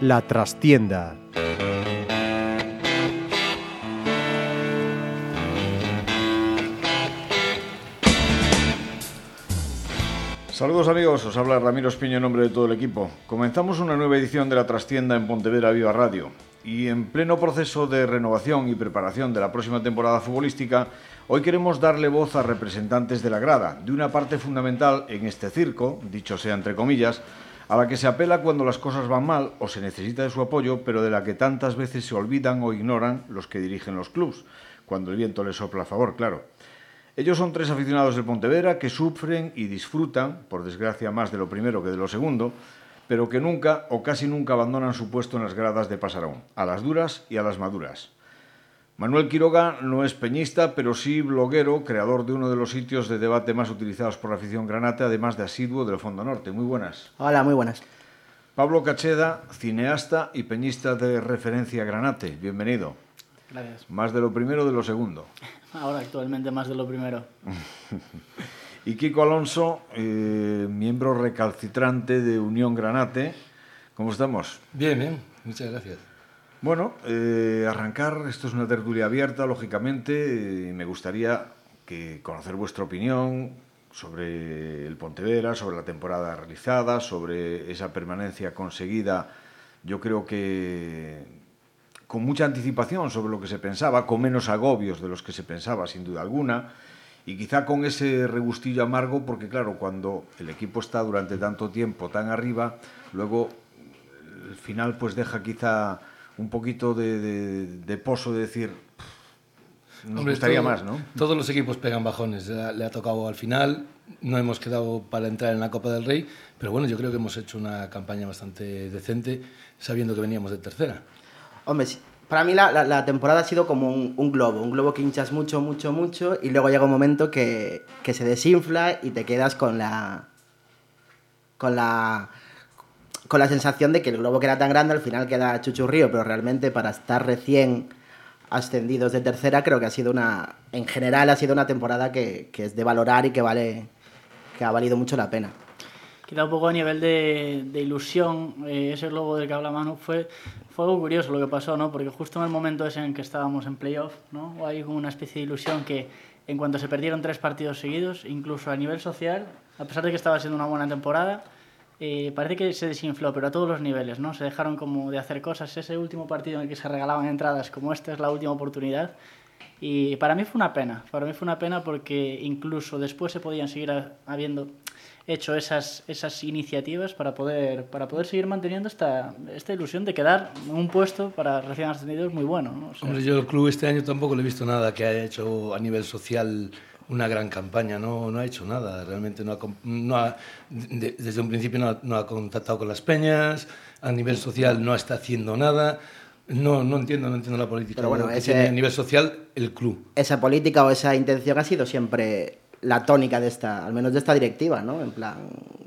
La trastienda. Saludos amigos, os habla Ramiro Espiño en nombre de todo el equipo. Comenzamos una nueva edición de La Trastienda en Pontevedra Viva Radio y en pleno proceso de renovación y preparación de la próxima temporada futbolística, hoy queremos darle voz a representantes de la grada, de una parte fundamental en este circo, dicho sea entre comillas, a la que se apela cuando las cosas van mal o se necesita de su apoyo, pero de la que tantas veces se olvidan o ignoran los que dirigen los clubs, cuando el viento les sopla a favor, claro. Ellos son tres aficionados del Pontevedra que sufren y disfrutan, por desgracia más de lo primero que de lo segundo, pero que nunca o casi nunca abandonan su puesto en las gradas de Pasarón, a las duras y a las maduras. Manuel Quiroga no es peñista, pero sí bloguero, creador de uno de los sitios de debate más utilizados por la afición granate, además de asiduo del Fondo Norte. Muy buenas. Hola, muy buenas. Pablo Cacheda, cineasta y peñista de referencia Granate. Bienvenido. Gracias. Más de lo primero de lo segundo. Ahora actualmente más de lo primero. y Kiko Alonso, eh, miembro recalcitrante de Unión Granate. ¿Cómo estamos? Bien, bien. Muchas gracias. Bueno, eh, arrancar, esto es una tertulia abierta, lógicamente, y me gustaría que conocer vuestra opinión sobre el Pontevedra, sobre la temporada realizada, sobre esa permanencia conseguida. Yo creo que con mucha anticipación sobre lo que se pensaba, con menos agobios de los que se pensaba, sin duda alguna, y quizá con ese regustillo amargo, porque claro, cuando el equipo está durante tanto tiempo tan arriba, luego el final pues deja quizá un poquito de, de, de pozo de decir, nos Hombre, gustaría todo, más, ¿no? Todos los equipos pegan bajones, le ha, le ha tocado al final, no hemos quedado para entrar en la Copa del Rey, pero bueno, yo creo que hemos hecho una campaña bastante decente, sabiendo que veníamos de tercera. Hombre, para mí la, la, temporada ha sido como un, un, globo, un globo que hinchas mucho, mucho, mucho y luego llega un momento que, que se desinfla y te quedas con la... con la con la sensación de que el globo que era tan grande al final queda chuchurrío, pero realmente para estar recién ascendidos de tercera creo que ha sido una, en general ha sido una temporada que, que es de valorar y que vale, que ha valido mucho la pena. Quizá un poco a nivel de, de ilusión, eh, ese globo del que habla Manu fue, fue algo curioso lo que pasó, ¿no? Porque justo en el momento ese en que estábamos en playoff, ¿no? Hay como una especie de ilusión que en cuanto se perdieron tres partidos seguidos, incluso a nivel social, a pesar de que estaba siendo una buena temporada, eh, parece que se desinfló, pero a todos los niveles, ¿no? Se dejaron como de hacer cosas. Ese último partido en el que se regalaban entradas, como esta es la última oportunidad. Y para mí fue una pena, para mí fue una pena porque incluso después se podían seguir habiendo hecho esas, esas iniciativas para poder, para poder seguir manteniendo esta, esta ilusión de quedar en un puesto para recién ascendidos muy bueno. ¿no? O sea, Hombre, yo el club este año tampoco le he visto nada que haya hecho a nivel social una gran campaña, no, no ha hecho nada, realmente no ha, no ha de, desde un principio no ha, no ha contactado con las peñas, a nivel social no está haciendo nada. No, no entiendo, no entiendo la política. Pero bueno, ese, a nivel social el club. Esa política o esa intención ha sido siempre la tónica de esta, al menos de esta directiva, ¿no? En plan,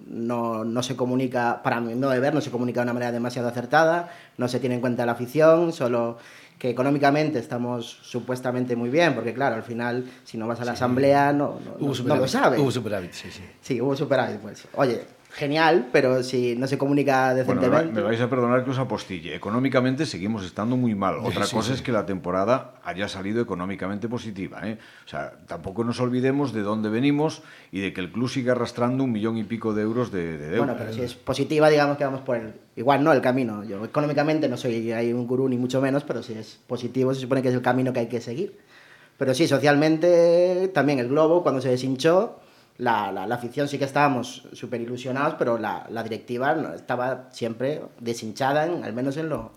no, no se comunica, para mí no de ver, no se comunica de una manera demasiado acertada, no se tiene en cuenta la afición, solo que económicamente estamos supuestamente muy bien, porque claro, al final, si no vas a la sí. asamblea, no, no, no, no, lo sabes. Hubo superávit, sí, sí. Sí, hubo superávit, pues. Oye, genial, pero si no se comunica decentemente... Bueno, me vais a perdonar que os apostille. Económicamente seguimos estando muy mal. Otra sí, cosa sí. es que la temporada haya salido económicamente positiva. ¿eh? O sea, tampoco nos olvidemos de dónde venimos y de que el club sigue arrastrando un millón y pico de euros de, de deuda. Bueno, pero si es positiva, digamos que vamos por el... Igual no, el camino. Yo económicamente no soy ahí un gurú ni mucho menos, pero si es positivo se supone que es el camino que hay que seguir. Pero sí, socialmente también el globo, cuando se deshinchó, la, la, la, afición sí que estábamos súper ilusionados, pero la, la, directiva estaba siempre deshinchada, en, al menos en, lo,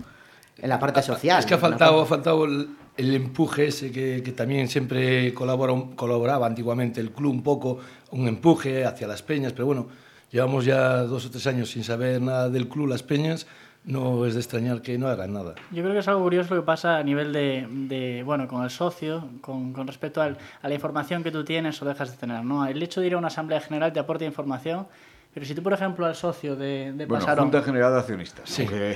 en la parte social. Es que ha faltado, ha faltado el, el empuje ese que, que también siempre colabora, colaboraba antiguamente el club un poco, un empuje hacia las peñas, pero bueno, llevamos ya dos o tres años sin saber nada del club, las peñas, no es de extrañar que no hagan nada. Yo creo que es algo curioso lo que pasa a nivel de, de bueno, con el socio, con, con respecto al, a la información que tú tienes o dejas de tener, ¿no? El hecho de ir a una asamblea general te aporta información, pero si tú, por ejemplo, al socio de, de bueno, Pasarón... Junta General de Accionistas. Sí. Porque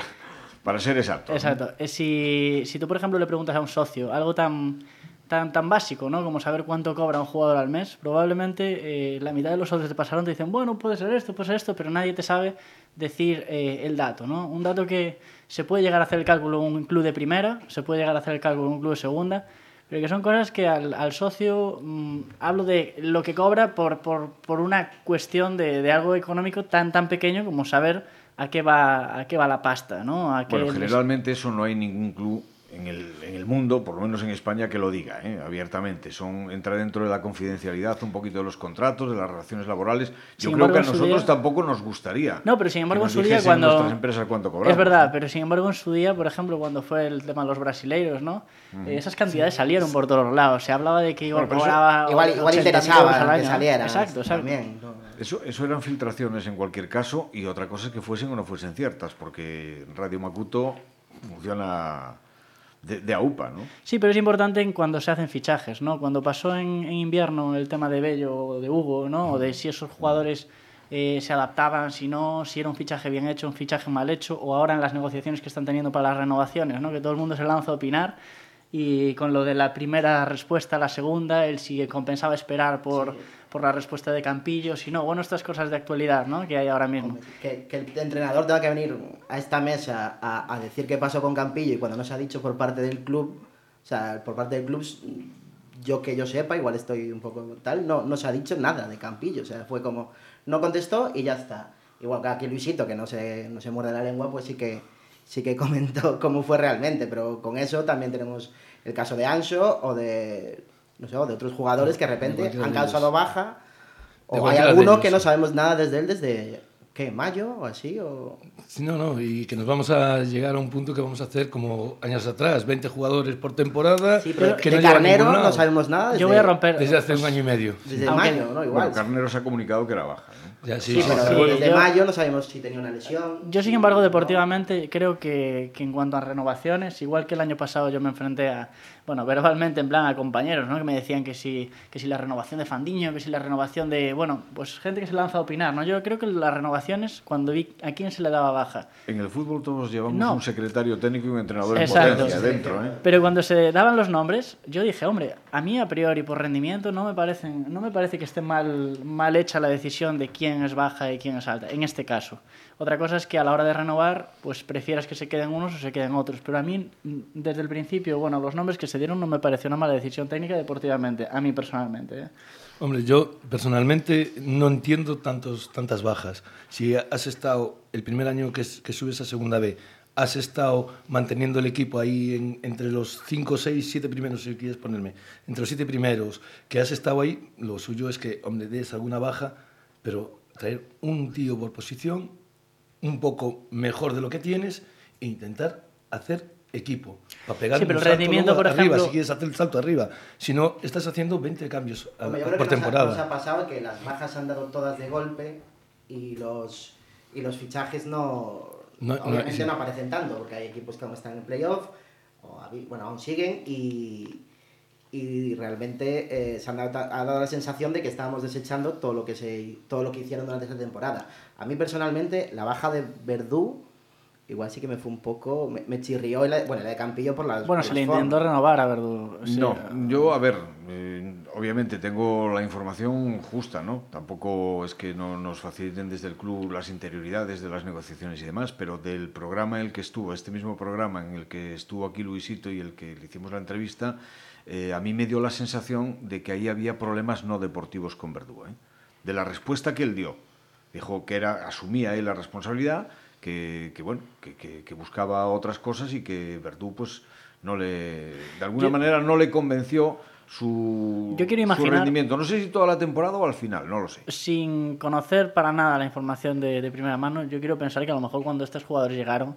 para ser exacto. Exacto. Eh, Si, si tú, por ejemplo, le preguntas a un socio algo tan, tan, tan básico, ¿no? Como saber cuánto cobra un jugador al mes, probablemente eh, la mitad de los socios te pasaron te dicen, bueno, puede ser esto, puede ser esto, pero nadie te sabe decir eh, el dato, ¿no? Un dato que se puede llegar a hacer el cálculo en un club de primera, se puede llegar a hacer el cálculo en un club de segunda, pero que son cosas que al, al socio, mm, hablo de lo que cobra por, por, por una cuestión de, de algo económico tan, tan pequeño como saber a qué va, a qué va la pasta, ¿no? A qué Bueno, generalmente eso no hay ningún club en el, en el mundo, por lo menos en España, que lo diga ¿eh? abiertamente. Son, entra dentro de la confidencialidad un poquito de los contratos, de las relaciones laborales. Yo Sin creo embargo, que a nosotros día- tampoco nos gustaría. No, pero sin embargo en su día cuando... nuestras empresas cuánto cobramos. Es verdad, pero sin embargo en su día, por ejemplo, cuando fue el tema de los brasileiros, ¿no? Eh, Esas cantidades salieron por todos lados. Se hablaba de que igual Bueno, pero eso- cobraba Igual, igual 80.000 interesaba que año, ¿no? saliera. Exacto, exacto. También, ¿no? Eso, eso eran filtraciones en cualquier caso y otra cosa es que fuesen o no fuesen ciertas, porque Radio Macuto funciona de, de AUPA, ¿no? Sí, pero es importante en cuando se hacen fichajes, ¿no? Cuando pasó en, en invierno el tema de Bello o de Hugo, ¿no? O de si esos jugadores eh, se adaptaban, si no, si era un fichaje bien hecho, un fichaje mal hecho, o ahora en las negociaciones que están teniendo para las renovaciones, ¿no? Que todo el mundo se lanza a opinar y con lo de la primera respuesta a la segunda, él si compensaba esperar por, por la respuesta de Campillo, si no, bueno, estas cosas de actualidad, ¿no? Que hay ahora mismo. Que, que el entrenador tenga que venir a esta mesa a, a decir qué pasó con Campillo y cuando no se ha dicho por parte del club, o sea, por parte del club, yo que yo sepa, igual estoy un poco tal, no, no se ha dicho nada de Campillo, o sea, fue como, no contestó y ya está. Igual que aquí Luisito, que no se, no se muerde la lengua, pues sí que, sí que comentó cómo fue realmente, pero con eso también tenemos el caso de Ancho o de, no sé, o de otros jugadores que de repente han causado baja, o hay alguno que no sabemos nada desde él desde, ¿qué? ¿Mayo o así? O... Sí, no, no, y que nos vamos a llegar a un punto que vamos a hacer como años atrás, 20 jugadores por temporada, Sí, pero que de no llevan a Carnero no sabemos nada desde, Yo voy a romper... Desde hace un año y medio. desde mayo, ¿no? Igual. Bueno, Carnero se ha comunicado que era baja. ¿no? Ya, sí, sí, sí, pero sí. bueno, desde yo- mayo no sabemos si tenía una lesión. Yo, sin embargo, deportivamente creo que, que en cuanto a renovaciones, igual que el año pasado yo me enfrenté a, bueno, verbalmente en plan a compañeros, ¿no? Que me decían que si, que si la renovación de Fandiño, que si la renovación de, bueno, pues gente que se lanza a opinar, ¿no? Yo creo que las renovaciones, cuando vi a quién se le daba baja, En el fútbol todos llevamos No. un secretario técnico y un entrenador Exacto. en potencia dentro. ¿eh? Pero cuando se daban los nombres, yo dije, hombre, a mí a priori por rendimiento no me parecen, no me parece que esté mal, mal hecha la decisión de quién es baja y quién es alta, en este caso. Otra cosa es que a la hora de renovar, pues prefieras que se queden unos o se queden otros. Pero a mí, mm, desde el principio, bueno, los nombres que se dieron no me pareció una mala decisión técnica deportivamente, a mí personalmente. ¿eh? Hombre, yo personalmente no entiendo tantos, tantas bajas. Si has estado el primer año que, que subes a segunda B, has estado manteniendo el equipo ahí en- entre los 5, 6, 7 primeros, si quieres ponerme, entre los 7 primeros, que has estado ahí, lo suyo es que, hombre, des alguna baja, pero traer un tío por posición un poco mejor de lo que tienes e intentar hacer equipo para pegar Sí, pero un el rendimiento, por arriba, ejemplo- si quieres hacer el salto arriba. Si no, estás haciendo 20 cambios a- Hombre, yo creo por que nos ha- temporada. Nos ha, pasado que las bajas se han dado todas de golpe y los, y los fichajes no, No- no- obviamente sí. no aparecen tanto, porque hay equipos que aún están en playoff, o bueno, aún siguen y, y realmente eh, se han dado, ha dado la sensación de que estábamos desechando todo lo que se todo lo que hicieron durante esta temporada. A mí personalmente la baja de Verdú igual sí que me fue un poco me, me chirrió la, bueno, la de Campillo por las Bueno, por se le las intentó formas. renovar a Verdú. sí. No, yo, a ver, eh, obviamente tengo la información justa, ¿no? Tampoco es que no nos faciliten desde el club las interioridades de las negociaciones y demás, pero del programa en el que estuvo, este mismo programa en el que estuvo aquí Luisito y el que le hicimos la entrevista, eh, a mí me dio la sensación de que ahí había problemas no deportivos con Verdú, ¿eh? De la respuesta que él dio. Dijo que era, asumía él la responsabilidad, que, que bueno, que, que- que buscaba otras cosas y que Verdú, pues, no le, de alguna Yo- manera no le convenció su, Yo quiero su imaginar- rendimiento. No sé si toda la temporada o al final, no lo sé. sin conocer para nada la información de, de primera mano, yo quiero pensar que a lo mejor cuando estos jugadores llegaron,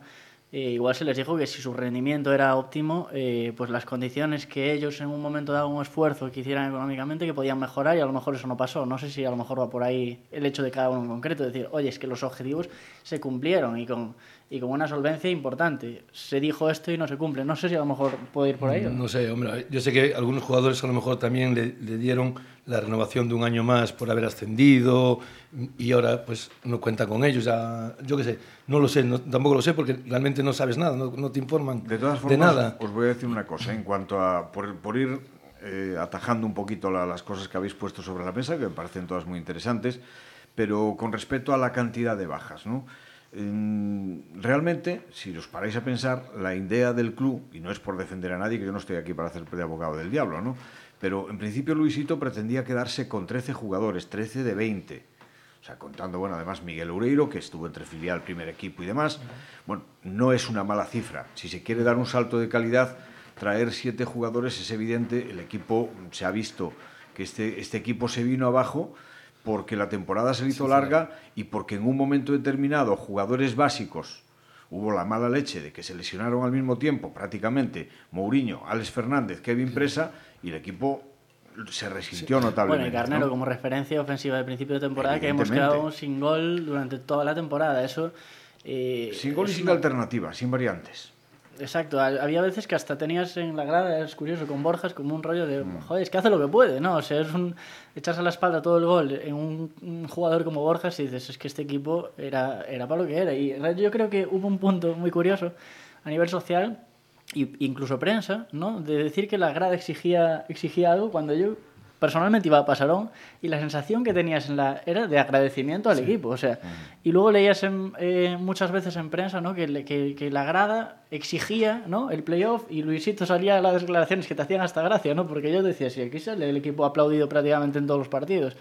eh, igual se les dijo que si su rendimiento era óptimo, eh, pues las condiciones que ellos en un momento daban un esfuerzo que hicieran económicamente, que podían mejorar y a lo mejor eso no pasó. No sé si a lo mejor va por ahí el hecho de cada uno en concreto, decir, oye, es que los objetivos se cumplieron y con y con una solvencia importante. Se dijo esto y no se cumple. No sé si a lo mejor puede ir por ahí. No sé, hombre. Yo sé que algunos jugadores a lo mejor también le, le, dieron la renovación de un año más por haber ascendido y ahora pues no cuenta con ellos. Ya, yo qué sé, no lo sé, no, tampoco lo sé porque realmente no sabes nada, no, no te informan de, todas formas, de nada. Os voy a decir una cosa en cuanto a, por, por ir eh, atajando un poquito la, las cosas que habéis puesto sobre la mesa, que me parecen todas muy interesantes, pero con respecto a la cantidad de bajas, ¿no? Realmente, si os paráis a pensar, la idea del club, y no es por defender a nadie, que yo no estoy aquí para hacer de abogado del diablo, ¿no? Pero en principio Luisito pretendía quedarse con 13 jugadores, 13 de 20. O sea, contando, bueno, además Miguel Ureiro, que estuvo entre filial, primer equipo y demás. Bueno, no es una mala cifra. Si se quiere dar un salto de calidad, traer siete jugadores es evidente. El equipo se ha visto que este, este equipo se vino abajo porque la temporada se hizo larga y porque en un momento determinado jugadores básicos hubo la mala leche de que se lesionaron al mismo tiempo prácticamente Mourinho, Alex Fernández, Kevin Presa y el equipo se resintió sí. notablemente. Bueno, y Carnero ¿no? como referencia ofensiva de principio de temporada que hemos quedado sin gol durante toda la temporada. Eso eh, sin gol y sin una... alternativa, sin variantes. Exacto, había veces que hasta tenías en la grada, es curioso, con Borjas como un rollo de, joder, es que hace lo que puede, ¿no? O sea, es un echarse a la espalda todo el gol en un, jugador como Borjas y dices, es que este equipo era, era para lo que era. Y yo creo que hubo un punto muy curioso a nivel social, incluso prensa, ¿no? De decir que la grada exigía, exigía algo cuando yo personalmente iba a Pasarón y la sensación que tenías en la era de agradecimiento al sí. equipo. O sea, y luego leías en, eh, muchas veces en prensa ¿no? que, que, que, la grada exigía ¿no? el playoff y Luisito salía a las declaraciones que te hacían hasta gracia, ¿no? porque yo decía, si aquí sale el equipo aplaudido prácticamente en todos los partidos.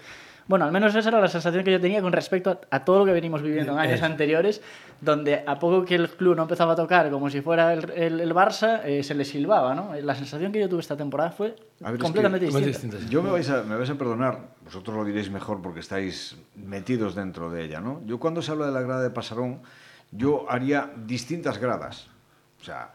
Bueno, al menos esa era la sensación que yo tenía con respecto a, a todo lo que venimos viviendo en años anteriores, donde a poco que el club no empezaba a tocar como si fuera el, el, el Barça, eh, se le silbaba, ¿no? La sensación que yo tuve esta temporada fue ver, completamente es que, distinta. Yo me vais, a, me vais a perdonar, vosotros lo diréis mejor porque estáis metidos dentro de ella, ¿no? Yo cuando se habla de la grada de Pasarón, yo haría distintas gradas. O sea,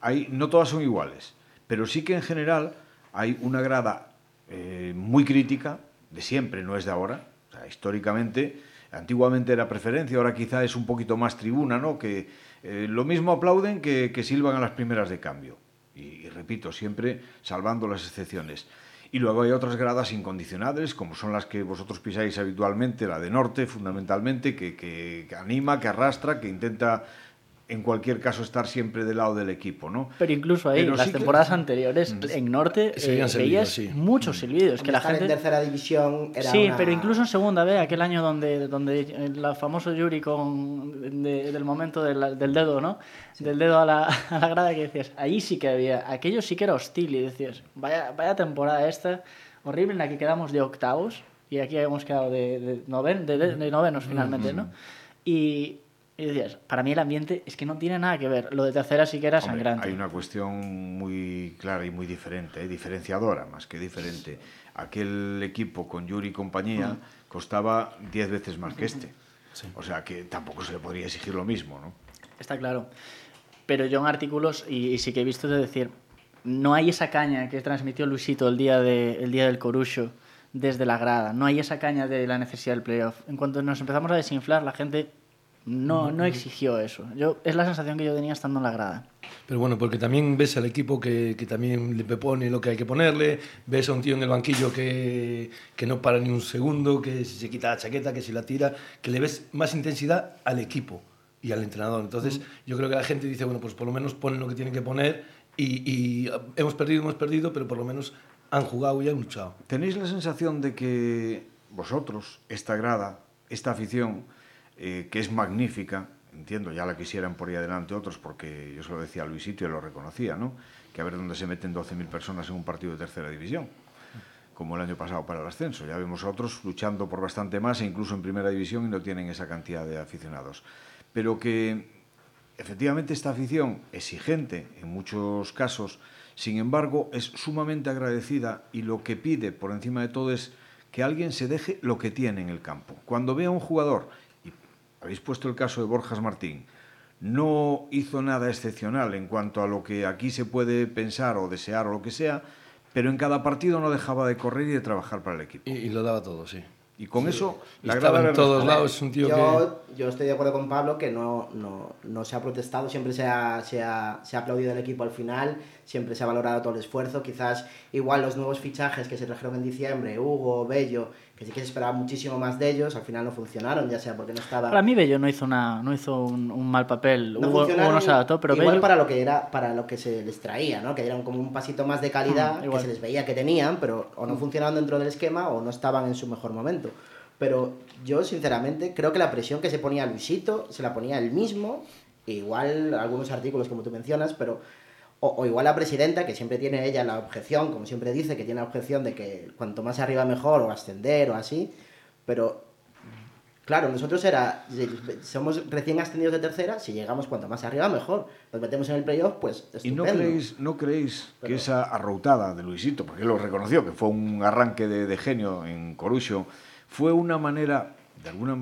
hay, no todas son iguales, pero sí que en general hay una grada eh, muy crítica, de siempre, no es de ahora. Históricamente, antiguamente era preferencia, ahora quizá es un poquito más tribuna, ¿no? Que eh, lo mismo aplauden que, silban a las primeras de cambio. Y, repito, siempre salvando las excepciones. Y luego hay otras gradas incondicionales, como son las que vosotros pisáis habitualmente, la de norte fundamentalmente, que anima, que arrastra, que intenta en cualquier caso estar siempre del lado del equipo, ¿no? Pero incluso ahí, Pero las sí temporadas que... anteriores, mm. en Norte, eh, veías sí. muchos silbidos. Que la gente... en tercera división era Sí, una... pero incluso en segunda B, aquel año donde, donde el famoso Yuri con, de, del momento del, del dedo, ¿no? Sí. Del dedo a la, a la grada que decías, ahí sí que había, aquello sí que era hostil y decías, vaya, vaya temporada esta, horrible en la que quedamos de octavos y aquí hemos quedado de, de, noven, de, de novenos finalmente, ¿no? Y, y decías, para mí el ambiente es que no tiene nada que ver. Lo de tercera sí que era Hombre, sangrante. Hay una cuestión muy clara y muy diferente, ¿eh? diferenciadora más que diferente. Aquel equipo con Yuri y compañía costaba 10 veces más que este. Sí. O sea que tampoco se le podría exigir lo mismo, ¿no? Está claro. Pero yo en artículos, y, y sí que he visto de decir, no hay esa caña que transmitió Luisito el día, de, el día del Corucho desde la grada. No hay esa caña de la necesidad del playoff. En cuanto nos empezamos a desinflar, la gente no, no exigió eso. Yo, es la sensación que yo tenía estando en la grada. Pero bueno, porque también ves al equipo que, que también le pone lo que hay que ponerle, ves a un tío en el banquillo que, que no para ni un segundo, que si se quita la chaqueta, que si la tira, que le ves más intensidad al equipo y al entrenador. Entonces, yo creo que la gente dice, bueno, pues por lo menos ponen lo que tienen que poner y, y hemos perdido, hemos perdido, pero por lo menos han jugado y han luchado. ¿Tenéis la sensación de que vosotros, esta grada, esta afición, eh, que es magnífica, entiendo, ya la quisieran por ahí adelante otros, porque yo se lo decía a Luisito y lo reconocía, ¿no? que a ver dónde se meten 12.000 personas en un partido de tercera división, como el año pasado para el ascenso. Ya vemos a otros luchando por bastante más, e incluso en primera división, y no tienen esa cantidad de aficionados. Pero que efectivamente esta afición, exigente en muchos casos, sin embargo, es sumamente agradecida y lo que pide por encima de todo es que alguien se deje lo que tiene en el campo. Cuando ve a un jugador habéis puesto el caso de Borjas Martín, no hizo nada excepcional en cuanto a lo que aquí se puede pensar o desear o lo que sea, pero en cada partido no dejaba de correr y de trabajar para el equipo. Y, y lo daba todo, sí. Y con eso, la estaba en todos lados, un tío yo, que... Yo estoy de acuerdo con Pablo que no, no, no se ha protestado, siempre se ha, se, ha, se ha, aplaudido el equipo al final, siempre se ha valorado todo el esfuerzo. Quizás igual los nuevos fichajes que se trajeron en diciembre, Hugo, Bello, que sí que se esperaba muchísimo más de ellos, al final no funcionaron, ya sea porque no estaba... Para mí Bello no hizo, una, no hizo un, mal papel, no Hugo, no se adaptó, pero igual para lo que era para lo que se les traía, ¿no? que eran como un pasito más de calidad, mm, que se les veía que tenían, pero o no funcionaban dentro del esquema o no estaban en su mejor momento. Pero yo, sinceramente, creo que la presión que se ponía Luisito se la ponía él mismo, igual algunos artículos como tú mencionas, pero o, igual la presidenta, que siempre tiene ella la objeción, como siempre dice, que tiene la objeción de que cuanto más arriba mejor, o ascender, o así, pero claro, nosotros era, somos recién ascendidos de tercera, si llegamos cuanto más arriba mejor, nos metemos en el playoff, pues estupendo. ¿Y no creéis, no creéis que esa arroutada de Luisito, porque él lo reconoció, que fue un arranque de, de genio en Corucho, fue una manera, de alguna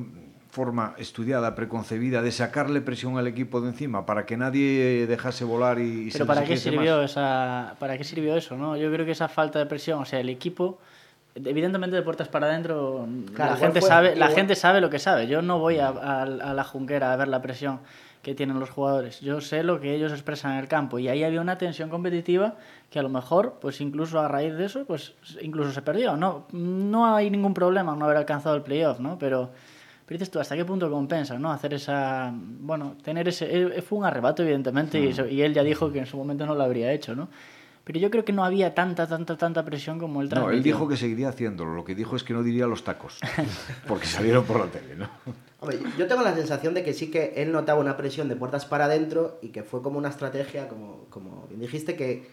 forma estudiada, preconcebida, de sacarle presión al equipo de encima para que nadie dejase volar y, Pero para qué sirvió esa, para qué sirvió eso, ¿no? Yo creo que esa falta de presión, o sea, el equipo evidentemente de puertas para adentro la gente sabe la gente sabe lo que sabe. Yo no voy a, a, la junquera a ver la presión que tienen los jugadores. Yo sé lo que ellos expresan en el campo y ahí había una tensión competitiva que a lo mejor pues incluso a raíz de eso pues incluso se perdió no no hay ningún problema no haber alcanzado el playoff no pero pero dices tú, ¿hasta qué punto compensa, no? Hacer esa... Bueno, tener ese... Eh, fue un arrebato, evidentemente, y, y, él ya dijo que en su momento no lo habría hecho, ¿no? Pero yo creo que no había tanta, tanta, tanta presión como el transmitió. No, él dijo que seguiría haciéndolo. Lo que dijo es que no diría los tacos, porque salieron por la tele, ¿no? Hombre, yo tengo la sensación de que sí que él notaba una presión de puertas para adentro y que fue como una estrategia, como, como bien dijiste, que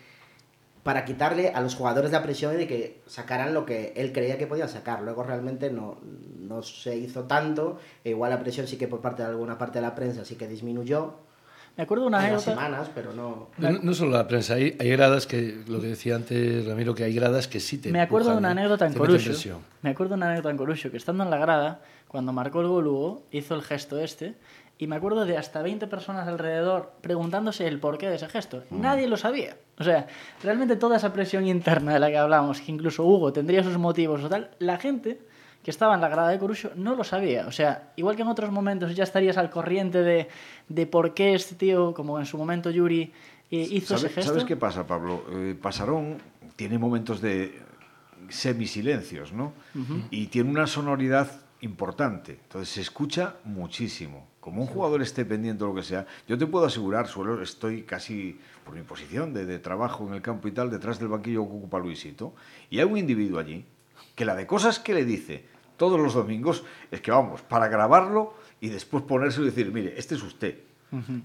para quitarle a los jugadores la presión de que sacaran lo que él creía que podían sacar. Luego realmente no, no se hizo tanto, e igual la presión sí que por parte de alguna parte de la prensa sí que disminuyó. Me acuerdo de una anécdota. semanas, pero no... no... solo la prensa, hay, hay, gradas que, lo que decía antes Ramiro, que hay gradas que sí te. Me acuerdo de una anécdota en Corucho. Me acuerdo de una anécdota en Corucho, que estando en la grada, cuando marcó el gol Hugo, hizo el gesto este, y me acuerdo de hasta 20 personas alrededor preguntándose el porqué de ese gesto. Mm. Nadie lo sabía. O sea, realmente toda esa presión interna de la que hablamos, que incluso Hugo tendría sus motivos o tal, la gente que estaba en la grada de Corucho no lo sabía. O sea, igual que en otros momentos ya estarías al corriente de, de por qué este tío, como en su momento Yuri, eh, hizo ese gesto. ¿Sabes qué pasa, Pablo? Eh, Pasarón tiene momentos de semisilencios, ¿no? Y tiene una sonoridad importante. Entonces se escucha muchísimo. Como un jugador esté pendiente o lo que sea, yo te puedo asegurar, suelo, estoy casi por mi posición de, de, trabajo en el campo y tal, detrás del banquillo que ocupa Luisito, y hay un individuo allí que la de cosas que le dice todos los domingos es que vamos, para grabarlo y después ponerse y decir, mire, este es usted.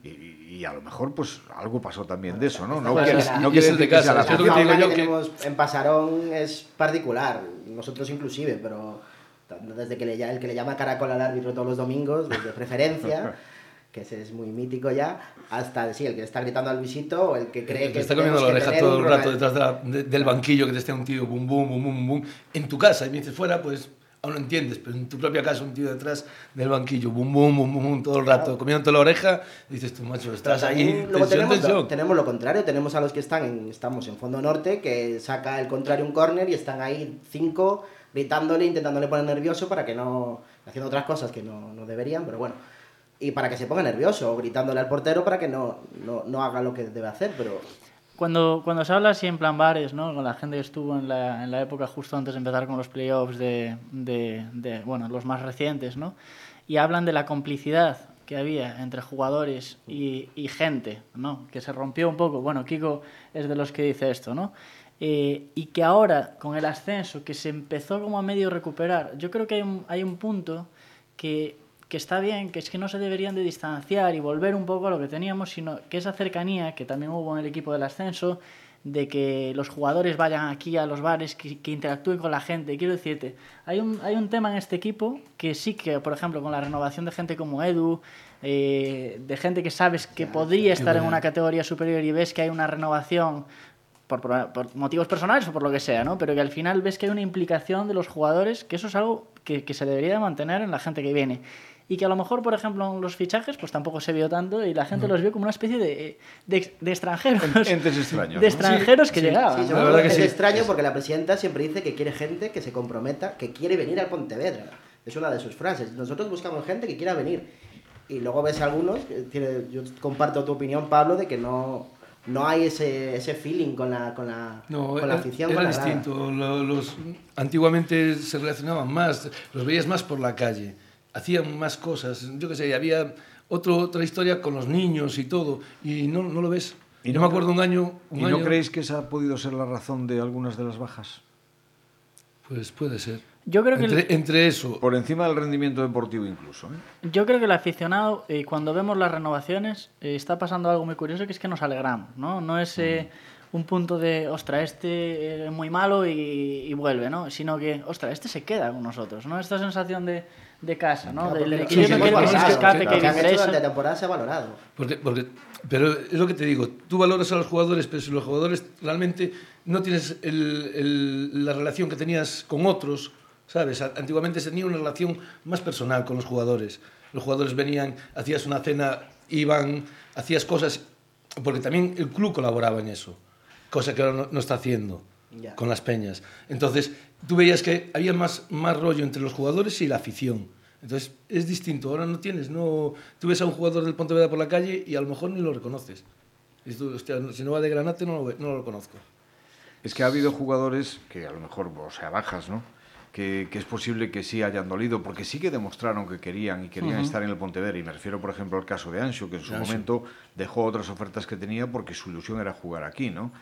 y, a lo mejor pues algo pasó también de eso, ¿no? No, quiere, no decir que sea la que tenemos en Pasarón es particular, nosotros inclusive, pero desde que le, el que le llama caracol al árbitro todos los domingos, desde preferencia, que ese es muy mítico ya, hasta sí, el que está gritando al visito o el que cree que... está comiendo la oreja todo el rato detrás del banquillo que te esté un tío bum bum bum bum bum. En tu casa, y me dices fuera, pues aún no entiendes, pero en tu propia casa un tío detrás del banquillo, bum bum bum bum, todo el rato, comiéndote la oreja, dices tú, macho, estás ahí, Luego tenemos, tenemos lo contrario, tenemos a los que están, en, estamos en fondo norte, que saca el contrario un córner y están ahí cinco gritándole, intentándole poner nervioso para que no, haciendo otras cosas que no, no deberían, pero bueno y para que se ponga nervioso, o gritándole al portero para que no, no, no, haga lo que debe hacer, pero... Cuando, cuando se habla así en plan bares, ¿no? con la gente que estuvo en la, en la época justo antes de empezar con los playoffs de, de, de, bueno, los más recientes, ¿no? y hablan de la complicidad que había entre jugadores y, y, gente, ¿no? que se rompió un poco, bueno, Kiko es de los que dice esto, ¿no? Eh, y que ahora, con el ascenso, que se empezó como a medio recuperar, yo creo que hay un, hay un punto que que está bien, que es que no se deberían de distanciar y volver un poco a lo que teníamos, sino que esa cercanía que también hubo en el equipo del ascenso, de que los jugadores vayan aquí a los bares, que, interactúen con la gente. Quiero decirte, hay un, hay un tema en este equipo que sí que, por ejemplo, con la renovación de gente como Edu, eh, de gente que sabes que podría estar en una categoría superior y ves que hay una renovación por, por, motivos personales o por lo que sea, ¿no? Pero que al final ves que hay una implicación de los jugadores, que eso es algo que, que se debería de mantener en la gente que viene. y que a lo mejor, por ejemplo, en los fichajes, pues tampoco se vio tanto y la gente los vio como una especie de, de, de extranjeros. Entes extraños. De ¿no? extranjeros que Sí, llegaban. sobre La todo verdad que es sí. extraño porque la presidenta siempre dice que quiere gente que se comprometa, que quiere venir al Pontevedra. Es una de sus frases. Nosotros buscamos gente que quiera venir. Y luego ves algunos, que tiene- yo comparto tu opinión, Pablo, de que no, no hay ese, ese feeling con la, con la, No, con era, la afición. era con la grada. distinto. Lo- Los, antiguamente se relacionaban más, los veías más por la calle, hacían más cosas. Yo qué sé, había otro, otra historia con los niños y todo, y no, no lo ves. ¿Y no no me acuerdo un año. Un ¿Y no año- creéis que esa ha podido ser la razón de algunas de las bajas? Pues puede ser. Yo creo que el- entre, entre eso. Por encima del rendimiento deportivo incluso. ¿eh? Yo creo que el aficionado, eh, cuando vemos las renovaciones, eh, está pasando algo muy curioso que es que nos alegramos, ¿no? No es eh, un punto de, ostra, este es muy malo y, y vuelve, ¿no? Sino que, ostra, este se queda con nosotros, ¿no? Esta sensación de, de casa, ¿no? Claro, Del del lo- equilibrio sí, que que se escape, lo que que interesa. la temporada se ha valorado. Porque, porque, pero es lo que te digo, tú valoras a los jugadores, pero si los jugadores realmente no tienes el- el- la relación que tenías con otros, ¿sabes? Antiguamente se tenía una relación más personal con los jugadores. Los jugadores venían, hacías una cena, iban, hacías cosas, porque también el club colaboraba en eso, cosa que ahora no, no está haciendo con las peñas. Entonces, tú veías que había más, más rollo entre los jugadores y la afición. Entonces, es distinto. Ahora no tienes, no... Tú ves a un jugador del Pontevedra por la calle y a lo mejor ni lo reconoces. Y tú, hostia, si no va de granate no lo, no lo conozco. Es que ha habido jugadores que a lo mejor, o sea, bajas, ¿no? Que, que es posible que sí hayan dolido, porque sí que demostraron que querían y querían estar en el Pontevedra. Y me refiero, por ejemplo, al caso de Ancho, que en su momento dejó otras ofertas que tenía porque su ilusión era jugar aquí, ¿no?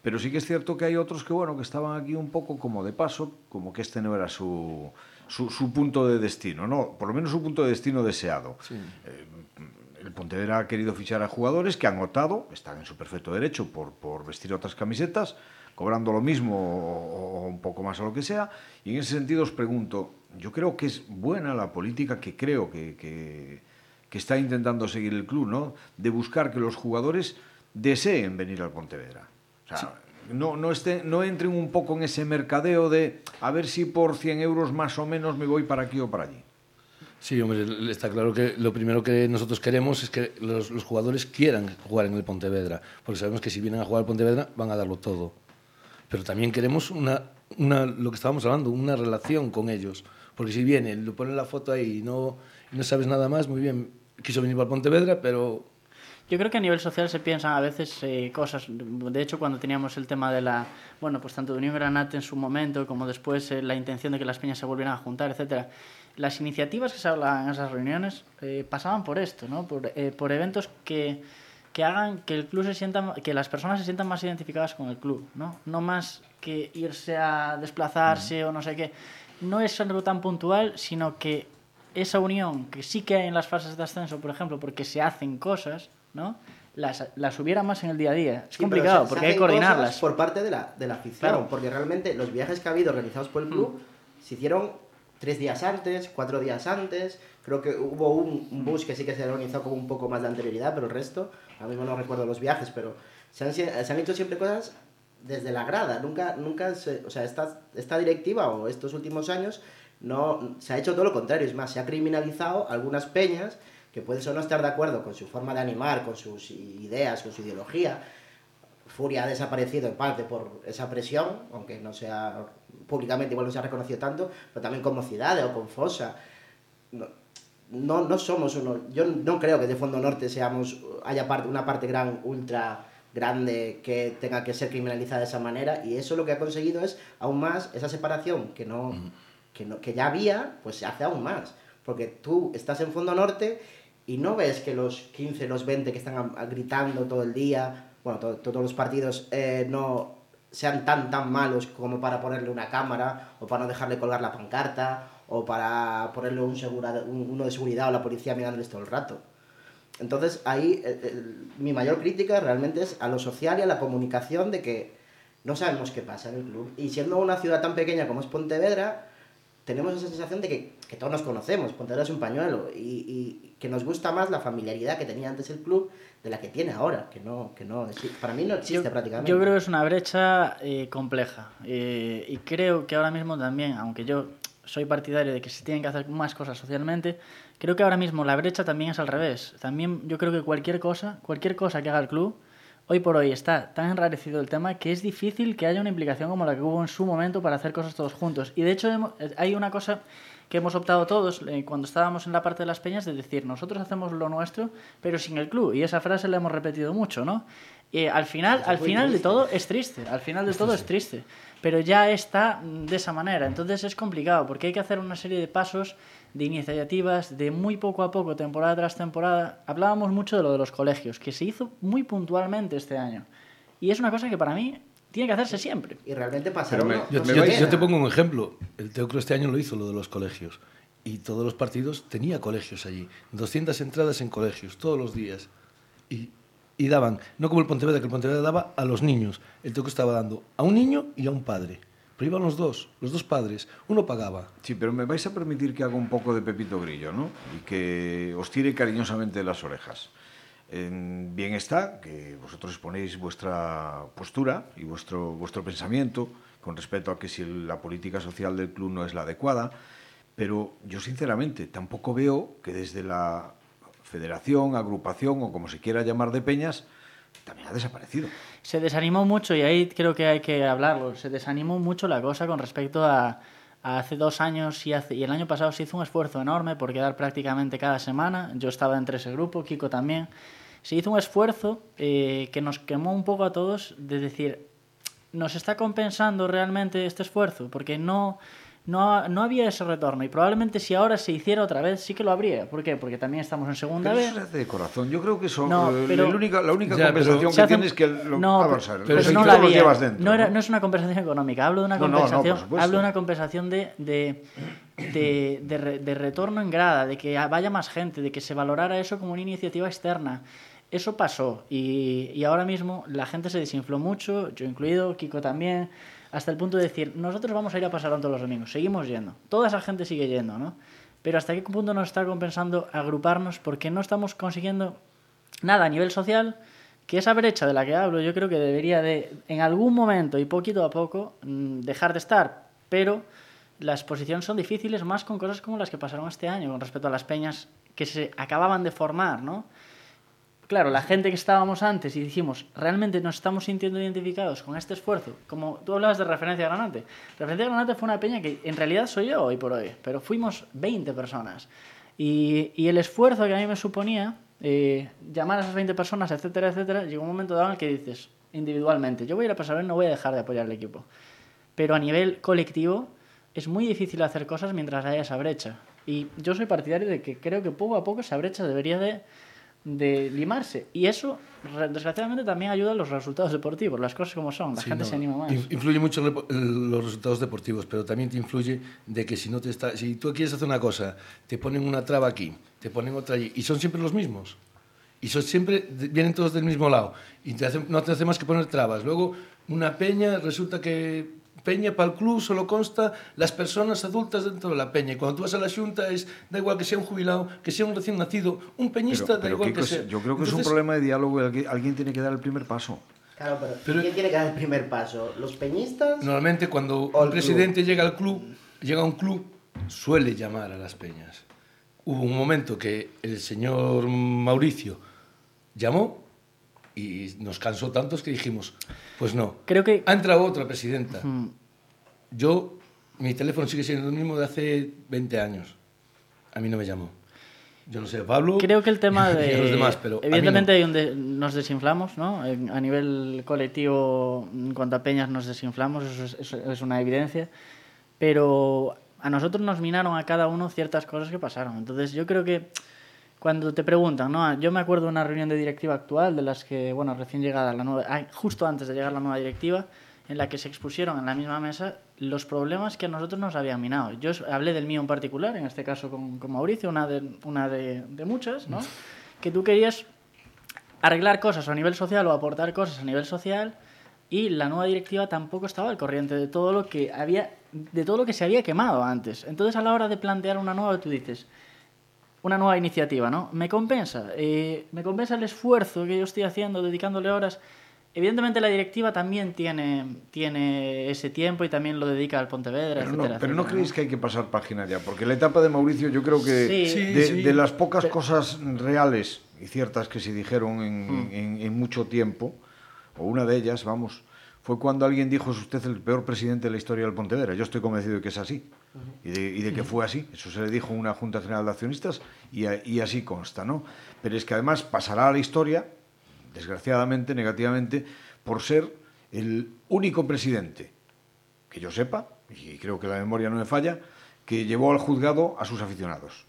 Pero sí que es cierto que hay otros que, bueno, que estaban aquí un poco como de paso, como que este no era su, su, su punto de destino, ¿no? Por lo menos su punto de destino deseado. El Pontevedra ha querido fichar a jugadores que han optado, están en su perfecto derecho, por, por vestir otras camisetas, cobrando lo mismo o, o un poco más o lo que sea. Y en ese sentido os pregunto, yo creo que es buena la política que creo que, que, que está intentando seguir el club, ¿no? De buscar que los jugadores deseen venir al Pontevedra. O sea, no, no, estén, no entren un poco en ese mercadeo de a ver si por 100 euros más o menos me voy para aquí o para allí. Sí, hombre, está claro que lo primero que nosotros queremos es que los, los jugadores quieran jugar en el Pontevedra, porque sabemos que si vienen a jugar al Pontevedra van a darlo todo. Pero también queremos una, una, lo que estábamos hablando, una relación con ellos. Porque si vienen, lo ponen la foto ahí y no, no sabes nada más, muy bien, quiso venir para Pontevedra, pero Yo creo que a nivel social se piensan a veces eh, cosas. De hecho, cuando teníamos el tema de la. Bueno, pues tanto de Unión Granate en su momento, como después eh, la intención de que las peñas se volvieran a juntar, etcétera. Las iniciativas que se hablaban en esas reuniones eh, pasaban por esto, ¿no? Por, eh, por eventos que, que hagan que el club se sienta, que las personas se sientan más identificadas con el club, ¿no? No más que irse a desplazarse o no sé qué. No es algo tan puntual, sino que esa unión que sí que hay en las fases de ascenso, por ejemplo, porque se hacen cosas, ¿no? Las, las hubiera más en el día a día. Es Sí, complicado se- se porque hay que coordinarlas. Por parte de la, de la afición, Claro. porque realmente los viajes que ha habido realizados por el club Mm. se hicieron tres días antes, cuatro días antes. Creo que hubo un, bus que sí que se organizó con un poco más de anterioridad, pero el resto, ahora mismo no recuerdo los viajes, pero se han, se han hecho siempre cosas desde la grada. Nunca, nunca se- o sea, esta, esta directiva o estos últimos años no se ha hecho todo lo contrario. Es más, se ha criminalizado algunas peñas que pueden o no estar de acuerdo con su forma de animar, con sus ideas, con su ideología. Furia ha desaparecido en parte por esa presión, aunque no sea públicamente igual no se ha reconocido tanto, pero también con Mocidades o con Fosa. No, no, no somos uno. Yo no creo que de Fondo Norte seamos haya parte, una parte gran, ultra grande que tenga que ser criminalizada de esa manera y eso lo que ha conseguido es aún más esa separación que no, que, no, que ya había, pues se hace aún más. Porque tú estás en Fondo Norte y no ves que los 15, los 20 que están gritando todo el día, bueno, to- todos los partidos eh, no sean tan tan malos como para ponerle una cámara o para no dejarle colgar la pancarta o para ponerle un segura- un- uno de seguridad o la policía mirándoles todo el rato. Entonces ahí eh, eh, mi mayor crítica realmente es a lo social y a la comunicación de que no sabemos qué pasa en el club. Y siendo una ciudad tan pequeña como es Pontevedra, tenemos esa sensación de que, que todos nos conocemos, Pontevedra es un pañuelo, y, y que nos gusta más la familiaridad que tenía antes el club de la que tiene ahora, que no, que no, para mí no existe yo, prácticamente. yo creo que es una brecha eh, compleja. Eh, y creo que ahora mismo también, aunque yo soy partidario de que se tienen que hacer más cosas socialmente, creo que ahora mismo la brecha también es al revés. También yo creo que cualquier cosa, cualquier cosa que haga el club, hoy por hoy está tan enrarecido el tema que es difícil que haya una implicación como la que hubo en su momento para hacer cosas todos juntos. Y de hecho hay una cosa que hemos optado todos eh, cuando estábamos en la parte de las peñas de decir, nosotros hacemos lo nuestro, pero sin el club. Y esa frase la hemos repetido mucho, ¿no? Y al final, al final de todo es triste, al final de todo es triste, pero ya está de esa manera. Entonces es complicado porque hay que hacer una serie de pasos, de iniciativas, de muy poco a poco, temporada tras temporada. Hablábamos mucho de lo de los colegios, que se hizo muy puntualmente este año. Y es una cosa que para mí tiene que hacerse siempre. Y realmente pasa. yo, yo, te pongo un ejemplo. El Teocro este año lo hizo, lo de los colegios. Y todos los partidos tenía colegios allí. 200 entradas en colegios, todos los días. Y, y daban, no como el Pontevedra, que el Pontevedra daba a los niños. El Teocro estaba dando a un niño y a un padre. Pero iban los dos, los dos padres. Uno pagaba. Sí, pero me vais a permitir que haga un poco de Pepito Grillo, ¿no? Y que os tire cariñosamente las orejas bien está que vosotros exponéis vuestra postura y vuestro, vuestro pensamiento con respecto a que si la política social del club no es la adecuada, pero yo sinceramente tampoco veo que desde la federación, agrupación o como se quiera llamar de peñas, también ha desaparecido. Se desanimó mucho y ahí creo que hay que hablarlo. Se desanimó mucho la cosa con respecto a, hace dos años y, hace, y el año pasado se hizo un esfuerzo enorme por quedar prácticamente cada semana. Yo estaba entre ese grupo, Kiko también se hizo un esfuerzo eh, que nos quemó un poco a todos de decir, ¿nos está compensando realmente este esfuerzo? Porque no, no, no había ese retorno y probablemente si ahora se hiciera otra vez sí que lo habría. ¿Por qué? Porque también estamos en segunda pero vez. Eso se de corazón. Yo creo que eso, no, eh, la única, la única compensación que tienes es que lo, no, ah, pero, no, la llevas dentro, no, era, no es una compensación económica. Hablo de una compensación, hablo de una compensación de, de, de, de, de retorno en grada, de que vaya más gente, de que se valorara eso como una iniciativa externa. Eso pasó y, y, ahora mismo la gente se desinfló mucho, yo incluido, Kiko también, hasta el punto de decir, nosotros vamos a ir a pasar todos los domingos, seguimos yendo, toda esa gente sigue yendo, ¿no? Pero hasta qué punto nos está compensando agruparnos porque no estamos consiguiendo nada a nivel social, que esa brecha de la que hablo yo creo que debería de, en algún momento y poquito a poco, mm, dejar de estar, pero las posiciones son difíciles más con cosas como las que pasaron este año con respecto a las peñas que se acababan de formar, ¿no? Claro, la gente que estábamos antes y dijimos, realmente nos estamos sintiendo identificados con este esfuerzo, como tú hablabas de Referencia Granate. Referencia Granate fue una peña que en realidad soy yo hoy por hoy, pero fuimos 20 personas. Y, el esfuerzo que a mí me suponía eh, llamar a esas 20 personas, etcétera, etcétera, llegó un momento dado en el que dices, individualmente, yo voy a ir a pasar no voy a dejar de apoyar al equipo. Pero a nivel colectivo es muy difícil hacer cosas mientras haya esa brecha. Y yo soy partidario de que creo que poco a poco esa brecha debería de de limarse. Y eso, desgraciadamente, también ayuda a los resultados deportivos, las cosas como son, la gente se anima más. Influye mucho los resultados deportivos, pero también te influye de que si, no te está, si tú quieres hacer una cosa, te ponen una traba aquí, te ponen otra allí, y son siempre los mismos. Y son siempre, vienen todos del mismo lado. Y no te hace más que poner trabas. Luego, una peña, resulta que peña para el club solo consta las personas adultas dentro de la peña. Y cuando tú vas a la xunta es, da igual que sea un jubilado, que sea un recién nacido, un peñista, da igual que sea. Yo creo que es un problema de diálogo, alguien tiene que dar el primer paso. Claro, pero, ¿quién tiene que dar el primer paso? ¿Los peñistas? Normalmente cuando un presidente llega al club, llega a un club, suele llamar a las peñas. Hubo un momento que el señor Mauricio llamó y nos cansó tantos que dijimos, pues no. Creo que... Ha entrado otra presidenta. Yo, mi teléfono sigue siendo el mismo de hace 20 años. A mí no me llamó. Yo no sé, Pablo. Creo que el tema de. los demás, pero evidentemente, hay donde nos desinflamos, ¿no? A nivel colectivo, en cuanto a peñas, nos desinflamos, eso es, eso es, una evidencia. Pero a nosotros nos minaron a cada uno ciertas cosas que pasaron. Entonces, yo creo que cuando te preguntan, ¿no? Yo me acuerdo de una reunión de directiva actual, de las que, bueno, recién llegada la nueva, justo antes de llegar la nueva directiva, en la que se expusieron en la misma mesa los problemas que a nosotros nos habían minado. Yo hablé del mío en particular, en este caso con, con Mauricio, una, de, una de, de muchas, ¿no? Que tú querías arreglar cosas a nivel social o aportar cosas a nivel social y la nueva directiva tampoco estaba al corriente de todo lo que había de todo lo que se había quemado antes. Entonces a la hora de plantear una nueva tú dices, una nueva iniciativa, ¿no? Me compensa, eh, me compensa el esfuerzo que yo estoy haciendo, dedicándole horas Evidentemente la directiva también tiene, tiene ese tiempo y también lo dedica al Pontevedra, Pero, etcétera, no, pero no etcétera, creéis que hay que pasar página ya, porque la etapa de Mauricio yo creo que Sí. Sí, de, sí. de las pocas Pero- cosas reales y ciertas que se dijeron en, Mm. en- en mucho tiempo, o una de ellas, vamos, fue cuando alguien dijo es usted el peor presidente de la historia del Pontevedra. Yo estoy convencido de que es así y de, y de que fue así. Eso se le dijo en una Junta General de Accionistas y, a- y así consta, ¿no? Pero es que además pasará a la historia, desgraciadamente, negativamente, por ser el único presidente que yo sepa, y creo que la memoria no me falla, que llevó al juzgado a sus aficionados.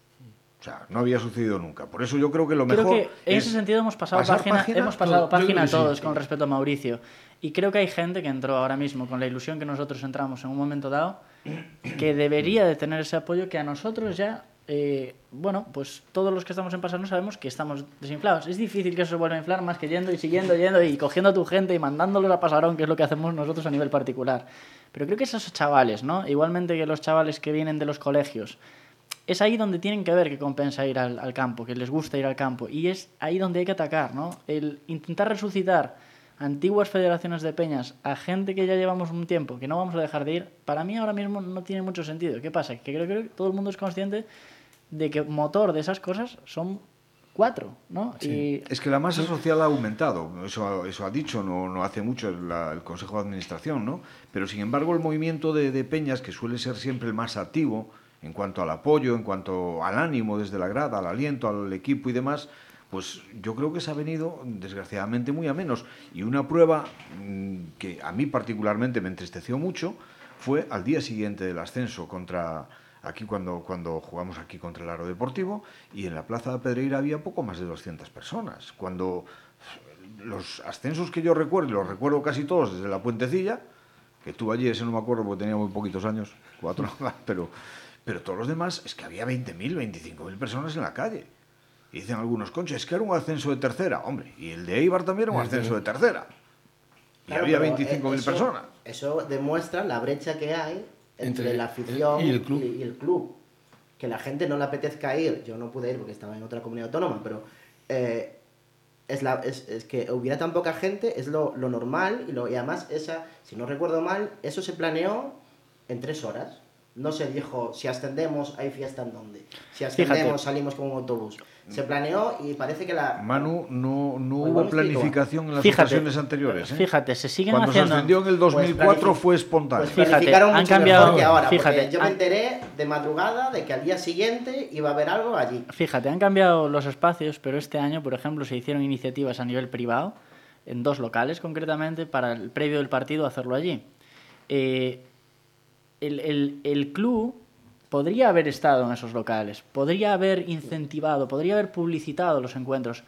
Sea, no había sucedido nunca. Por eso yo creo que lo Creo mejor. que en es ese sentido hemos pasado pasar página, hemos pasado Yo- yo creo página sí. todos con respecto a Mauricio. Y creo que hay gente que entró ahora mismo con la ilusión que nosotros entramos en un momento dado, que debería de tener ese apoyo que a nosotros ya, eh, bueno, pues todos los que estamos en pasar no sabemos que estamos desinflados. Es difícil que eso se vuelva a inflar más que yendo y siguiendo, yendo y cogiendo a tu gente y mandándolos a pasarón, que es lo que hacemos nosotros a nivel particular. Pero creo que esos chavales, ¿no? Igualmente que los chavales que vienen de los colegios, es ahí donde tienen que ver que compensa ir al, al campo, que les gusta ir al campo. Y es ahí donde hay que atacar, ¿no? El intentar resucitar antiguas federaciones de peñas a gente que ya llevamos un tiempo, que no vamos a dejar de ir, para mí ahora mismo no tiene mucho sentido. ¿Qué pasa? Que creo, creo que todo el mundo es consciente de que motor de esas cosas son cuatro, ¿no? Y Es que la masa social ha aumentado, eso, eso ha dicho no, no hace mucho la- el Consejo de Administración, ¿no? Pero sin embargo el movimiento de, de peñas, que suele ser siempre el más activo en cuanto al apoyo, en cuanto al ánimo desde la grada, al aliento, al equipo y demás, pues yo creo que se ha venido desgraciadamente muy a menos. Y una prueba mm, que a mí particularmente me entristeció mucho fue al día siguiente del ascenso contra aquí cuando, cuando jugamos aquí contra el Aro Deportivo y en la Plaza de Pedreira había poco más de 200 personas. Cuando los ascensos que yo recuerdo, y los recuerdo casi todos desde la Puentecilla, que estuve allí, ese no me acuerdo porque tenía muy poquitos años, cuatro, pero, pero todos los demás es que había 20.000, 25.000 personas en la calle. Y dicen algunos, concha, es que era un ascenso de tercera, hombre, y el de Eibar también era un ascenso de tercera. Y Claro, había pero, 25.000 eh, personas. Eso demuestra la brecha que hay entre, Entre la afición el- y el club. y el club. Que la gente no le apetezca ir. Yo no pude ir porque estaba en otra comunidad autónoma, pero eh, es, la, es, es que hubiera tan poca gente, es lo, lo normal. Y, lo, y además, esa, si no recuerdo mal, eso se planeó en tres horas. No se dijo, si ascendemos, hay fiesta en dónde. Si ascendemos, Fíjate. salimos con un autobús. Se planeó y parece que la... Manu, no, no hubo planificación en las Fíjate, ocasiones anteriores. ¿eh? fíjate, se siguen Cuando se haciendo... ascendió en el 2004 planific- fue espontáneo. Pues Fíjate, planificaron han mucho cambiado- mejor que ahora. fíjate, yo me han- enteré de madrugada de que al día siguiente iba a haber algo allí. Fíjate, han cambiado los espacios, pero este año, por ejemplo, se hicieron iniciativas a nivel privado, en dos locales concretamente, para el previo del partido hacerlo allí. Eh, el, el- el club podría haber estado en esos locales, podría haber incentivado, podría haber publicitado los encuentros.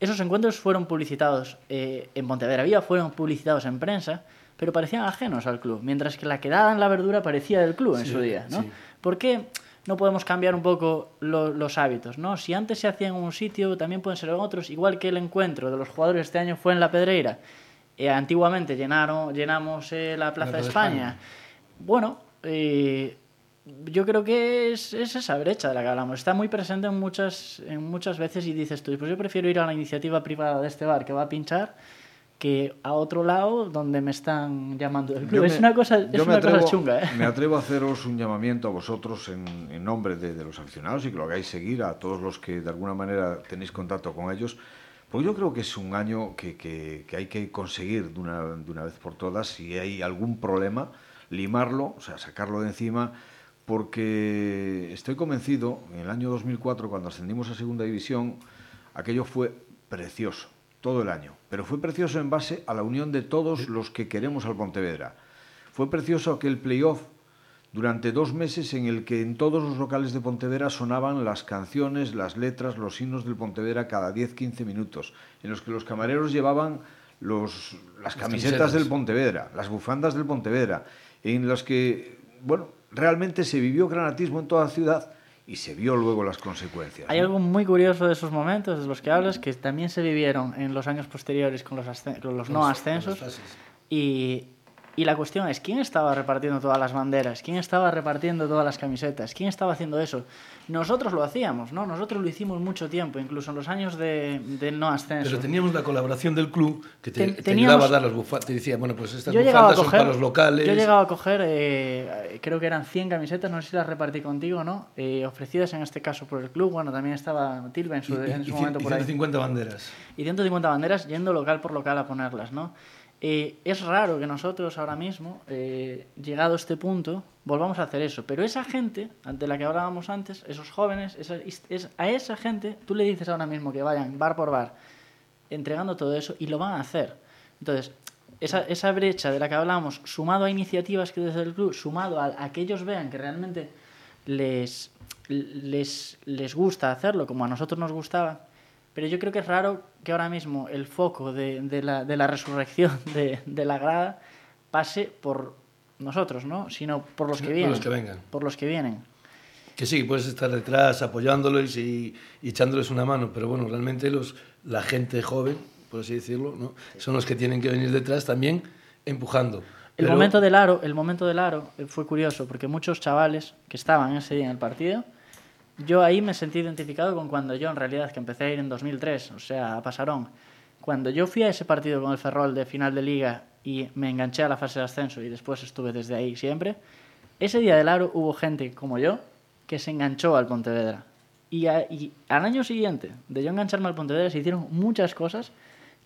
Esos encuentros fueron publicitados eh, en Pontevedra Vía, fueron publicitados en prensa, pero parecían ajenos al club, mientras que la quedada en la verdura parecía del club en su día. ¿no? sí. ¿Por qué no podemos cambiar un poco lo- los hábitos? ¿no? Si antes se hacía en un sitio, también pueden ser en otros, igual que el encuentro de los jugadores este año fue en la Pedreira. Eh, antiguamente llenaron, llenamos eh, la Plaza La de Plaza de España. España. Bueno, eh, yo creo que es, es esa brecha de la que hablamos. Está muy presente en muchas, en muchas veces y dices tú, pues yo prefiero ir a la iniciativa privada de este bar que va a pinchar que a otro lado donde me están llamando del club. Yo es me- una cosa, es me una cosa atrevo- chunga, ¿eh? Me atrevo a haceros un llamamiento a vosotros en, en nombre de, de los aficionados y que lo hagáis seguir a todos los que de alguna manera tenéis contacto con ellos, porque yo creo que es un año que, que- que hay que conseguir de una, de una vez por todas, si hay algún problema, limarlo, o sea, sacarlo de encima, porque estoy convencido, en el año 2004, cuando ascendimos a Segunda División, aquello fue precioso, todo el año, pero fue precioso en base a la unión de todos los que queremos al Pontevedra. Fue precioso aquel playoff durante dos meses en el que en todos los locales de Pontevedra sonaban las canciones, las letras, los himnos del Pontevedra cada 10-15 minutos, en los que los camareros llevaban los, las camisetas camisetas. del Pontevedra, las bufandas del Pontevedra, en los que, bueno, realmente se vivió granatismo en toda la ciudad y se vio luego las consecuencias. Hay ¿no? algo muy curioso de esos momentos de los que hablas que también se vivieron en los años posteriores con los, ascen- con los no ascensos las y Y la cuestión es, ¿quién estaba repartiendo todas las banderas? ¿Quién estaba repartiendo todas las camisetas? ¿Quién estaba haciendo eso? Nosotros lo hacíamos, ¿no? Nosotros lo hicimos mucho tiempo, incluso en los años de, de no ascenso. Pero teníamos la colaboración del club que te, Ten- te teníamos- ayudaba a dar las bufandas. Te decía, bueno, pues estas bufandas son coger, para los locales. Yo llegaba a coger, eh, creo que eran 100 camisetas, no sé si las repartí contigo o no, eh, ofrecidas en este caso por el club. Bueno, también estaba Tilbe en y, su, en y- su y momento por ahí. 150 banderas. y 150 banderas yendo local por local a ponerlas, ¿no? Eh, es raro que nosotros ahora mismo, eh, llegado a este punto, volvamos a hacer eso. Pero esa gente, ante la que hablábamos antes, esos jóvenes, a esa gente tú le dices ahora mismo que vayan bar por bar entregando todo eso y lo van a hacer. Entonces, esa, esa brecha de la que hablábamos, sumado a iniciativas que desde el club, sumado a, a que ellos vean que realmente les, les, les gusta hacerlo como a nosotros nos gustaba, pero yo creo que es raro que ahora mismo el foco de, de la, de la resurrección de, de la grada pase por nosotros, ¿no? Sino por los que por vienen. los que vengan. Por los que vienen. Que sí, puedes estar detrás apoyándolos y, y echándoles una mano, pero bueno, realmente los, la gente joven, por así decirlo, ¿no? son los que tienen que venir detrás también empujando. El Pero- momento del aro, el momento del aro fue curioso porque muchos chavales que estaban ese día en el partido, yo ahí me sentí identificado con cuando yo en realidad que empecé a ir en 2003, o sea, a Pasarón. Cuando yo fui a ese partido con el Ferrol de final de liga y me enganché a la fase de ascenso y después estuve desde ahí siempre, ese día del aro hubo gente como yo que se enganchó al Pontevedra. Y, y al año siguiente de yo engancharme al Pontevedra se hicieron muchas cosas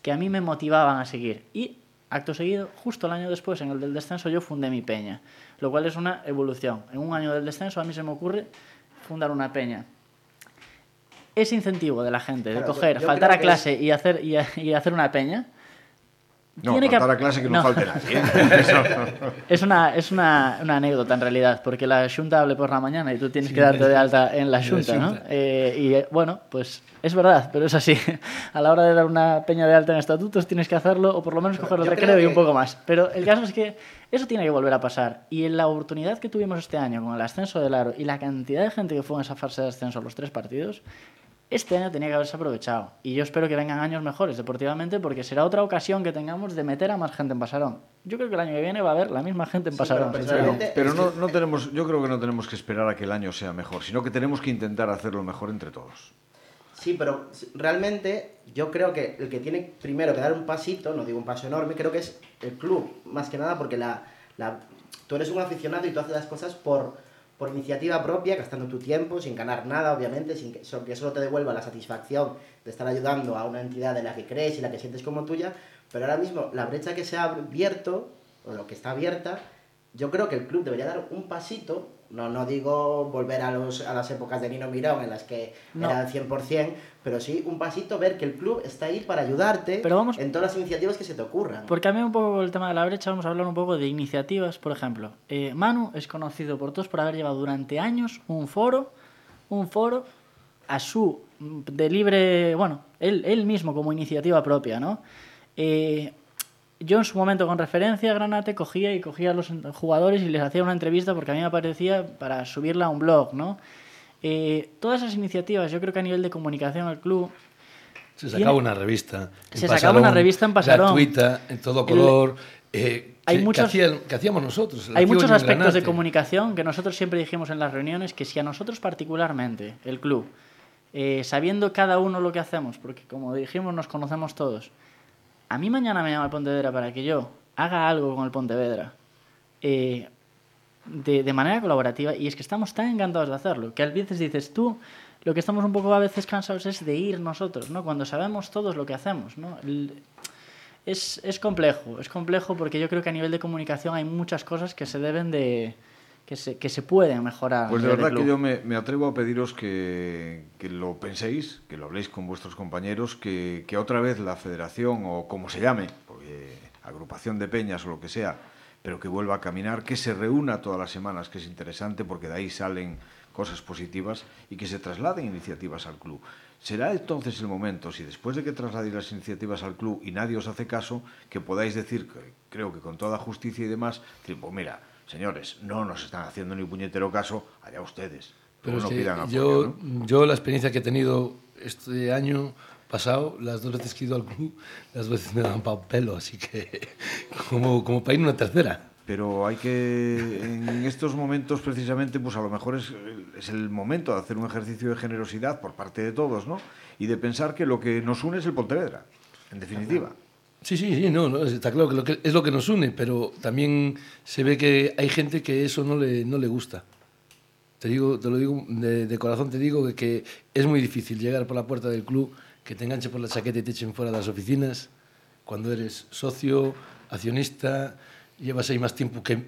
que a mí me motivaban a seguir. Y acto seguido, justo el año después, en el del descenso, yo fundé mi peña, lo cual es una evolución. En un año del descenso a mí se me ocurre fundar una peña. Ese incentivo de la gente, de Claro, yo- coger, yo faltar creo a que clase y, hacer, y, a- y hacer una peña, No, tiene faltar que- a clase que no, no. falte nadie. Es una, es una, una anécdota en realidad, porque la Junta hable por la mañana y tú tienes Sí, que darte de alta en la Junta, ¿no? Eh, y eh, bueno, pues es verdad, pero es así. A la hora de dar una peña de alta en estatutos tienes que hacerlo o por lo menos coger el yo recreo creo y un que- poco más. Pero el caso es que eso tiene que volver a pasar. Y en la oportunidad que tuvimos este año con el ascenso del Aro y la cantidad de gente que fue en esa fase de ascenso a los tres partidos, este año tenía que haberse aprovechado. Y yo espero que vengan años mejores deportivamente porque será otra ocasión que tengamos de meter a más gente en Pasarón. Yo creo que el año que viene va a haber la misma gente en Sí, Pasarón. pero no tenemos, yo creo que no tenemos que esperar a que el año sea mejor, sino que tenemos que intentar hacerlo mejor entre todos. Sí, pero realmente yo creo que el que tiene primero que dar un pasito, no digo un paso enorme, creo que es el club, más que nada porque la, la- tú eres un aficionado y tú haces las cosas por, por iniciativa propia, gastando tu tiempo, sin ganar nada, obviamente, sin que, so- que solo te devuelva la satisfacción de estar ayudando a una entidad en la que crees y la que sientes como tuya, pero ahora mismo la brecha que se ha abierto, o lo que está abierta, yo creo que el club debería dar un pasito, no, no digo volver a, los, a las épocas de Nino Mirón en las que No. era al 100%, pero sí un pasito ver que el club está ahí para ayudarte Pero vamos- en todas las iniciativas que se te ocurran. Porque a mí un poco el tema de la brecha, vamos a hablar un poco de iniciativas, por ejemplo. eh, Manu es conocido por todos por haber llevado durante años un foro, un foro a su mm, de libre, bueno, él, él mismo como iniciativa propia, ¿no? Eh, yo en su momento con referencia a Granate cogía y cogía a los jugadores y les hacía una entrevista porque a mí me parecía para subirla a un blog, ¿no? Eh, todas esas iniciativas, yo creo que a nivel de comunicación el club Se Tiene- sacaba una revista. en Se sacaba una revista en Pasarón. Gratuita, en todo color. eh, Hay que, muchos- que, hacían- que hacíamos nosotros. Hay muchos aspectos de comunicación que nosotros siempre dijimos en las reuniones que si a nosotros particularmente, el club, eh, sabiendo cada uno lo que hacemos, porque como dijimos nos conocemos todos, a mí mañana me llama el Pontevedra para que yo haga algo con el Pontevedra eh, de, manera colaborativa y es que estamos tan encantados de hacerlo que a veces dices tú lo que estamos un poco a veces cansados es de ir nosotros, ¿no? Cuando sabemos todos lo que hacemos, ¿no? Es, es complejo, es complejo porque yo creo que a nivel de comunicación hay muchas cosas que se deben de... que se, que se pueden mejorar. Pues de verdad que yo me, me atrevo a pediros que, que lo penséis, que lo habléis con vuestros compañeros, que, que otra vez la federación o como se llame, porque agrupación de peñas o lo que sea, pero que vuelva a caminar, que se reúna todas las semanas, que es interesante porque de ahí salen cosas positivas y que se trasladen iniciativas al club. Será entonces el momento, si después de que trasladéis las iniciativas al club y nadie os hace caso, que podáis decir, creo que con toda justicia y demás, decir, pues mira, señores, no nos están haciendo ni puñetero caso, allá ustedes. Pero no es que pidan apoyo, yo, ¿no? yo la experiencia que he tenido este año pasado, las dos veces que he ido al club, las veces me dan pa pelo, así que como, como para ir una tercera. Pero hay que, en estos momentos precisamente, pues a lo mejor es, es el momento de hacer un ejercicio de generosidad por parte de todos, ¿no? Y de pensar que lo que nos une es el Pontevedra, en definitiva. Sí, sí, sí, no, no, está claro que, lo que es lo que nos une, pero también se ve que hay gente que eso no le, no le gusta. Te, digo, te lo digo de, de corazón, te digo que, que es muy difícil llegar por la puerta del club, que te enganche por la chaqueta y te echen fuera de las oficinas, cuando eres socio, accionista, llevas ahí más tiempo que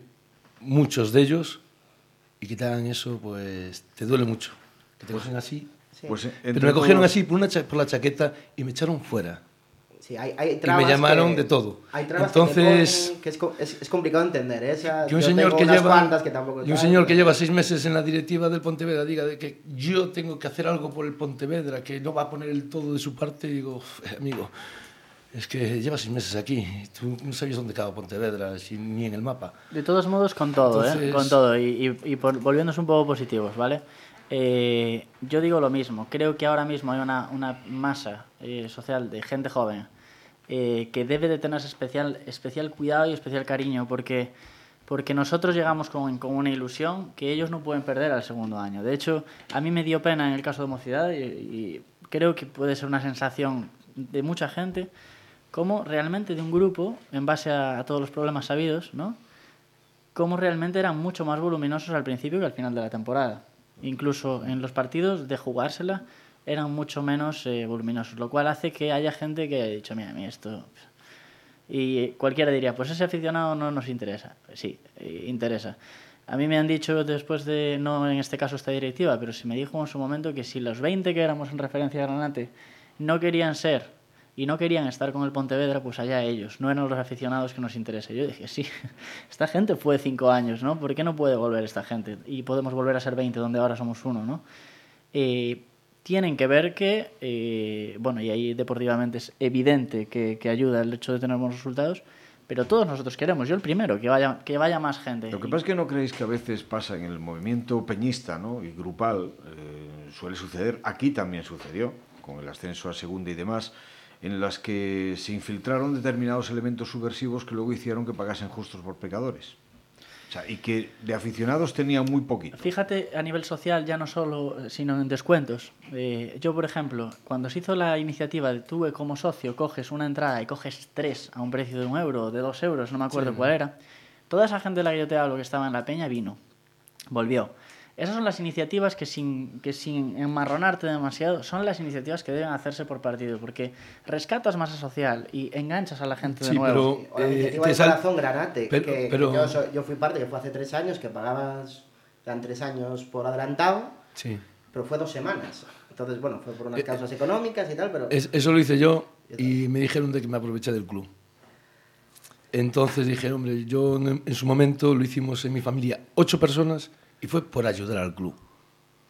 muchos de ellos y que te hagan eso, pues te duele mucho. Que te cogen así. Sí. Pues, eh, Pero me cogieron así por, una cha- por la chaqueta y me echaron fuera. Sí, hay, hay Y me llamaron que- de todo. Hay trabas que Entonces, ponen que es, co- es, es complicado entender. ¿eh? O sea, que un yo señor que lleva que tampoco y un señor que lleva seis meses en la directiva del Pontevedra diga de que yo tengo que hacer algo por el Pontevedra, que no va a poner el todo de su parte, y digo, "Uf, eh, amigo, es que llevas seis meses aquí, tú no sabías dónde quedaba Pontevedra, si- ni en el mapa. De todos modos, con todo, ¿eh? Con todo. Y, y, y por- volviéndose un poco positivos, ¿vale? Eh, yo digo lo mismo. Creo que ahora mismo hay una, una masa eh, social de gente joven eh, que debe de tener especial, cuidado y especial cariño porque, nosotros llegamos con, una ilusión que ellos no pueden perder al segundo año. De hecho, a mí me dio pena en el caso de Mocidad y, creo que puede ser una sensación de mucha gente como realmente de un grupo, en base a, a todos los problemas sabidos, ¿no? cómo realmente eran mucho más voluminosos al principio que al final de la temporada. Incluso en los partidos de jugársela eran mucho menos eh, voluminosos, lo cual hace que haya gente que haya dicho, mira, a mí esto... Y cualquiera diría, pues ese aficionado no nos interesa. Pues sí, eh, interesa. A mí me han dicho después de, no en este caso esta directiva, pero se me dijo en su momento que si los 20 que éramos en referencia a Granate no querían ser y no querían estar con el Pontevedra, pues allá ellos, no eran los aficionados que nos interesa. Yo dije, sí, esta gente fue cinco años, ¿no? ¿Por qué no puede volver esta gente? Y podemos volver a ser 20, donde ahora somos uno, ¿no? Eh, tienen que ver que, eh, bueno, y ahí deportivamente es evidente que, que ayuda el hecho de tener buenos resultados, pero todos nosotros queremos, yo el primero, que vaya, que vaya más gente. Lo que pasa es que no creéis que a veces pasa en el movimiento peñista ¿no? y grupal, eh, suele suceder, aquí también sucedió, con el ascenso a segunda y demás, en las que se infiltraron determinados elementos subversivos que luego hicieron que pagasen justos por pecadores. O sea, y que de aficionados tenían muy poquito. Fíjate a nivel social, ya no solo, eh, sino en descuentos. Eh, yo, por ejemplo, cuando se hizo la iniciativa de tú eh, como socio coges una entrada y coges tres a un precio de un euro o de dos euros, no me acuerdo cuál era, toda esa gente de la que yo te hablo que estaba en la peña vino, volvió. Esas son las iniciativas que sin, que sin enmarronarte demasiado, son las iniciativas que deben hacerse por partido, porque rescatas masa social y enganchas a la gente de Sí, nuevo. pero- O la Eh, iniciativa del sal- Corazón Granate, pero- que, que pero- yo, soy- yo fui parte, que fue hace tres años, que pagabas, eran tres años por adelantado, Sí. pero fue dos semanas. Entonces, bueno, fue por unas Eh, causas económicas y tal, pero... Es- eso lo hice yo y me dijeron de que me aproveché del club. Entonces dije, hombre, yo en, en su momento lo hicimos en mi familia ocho personas y fue por ayudar al club.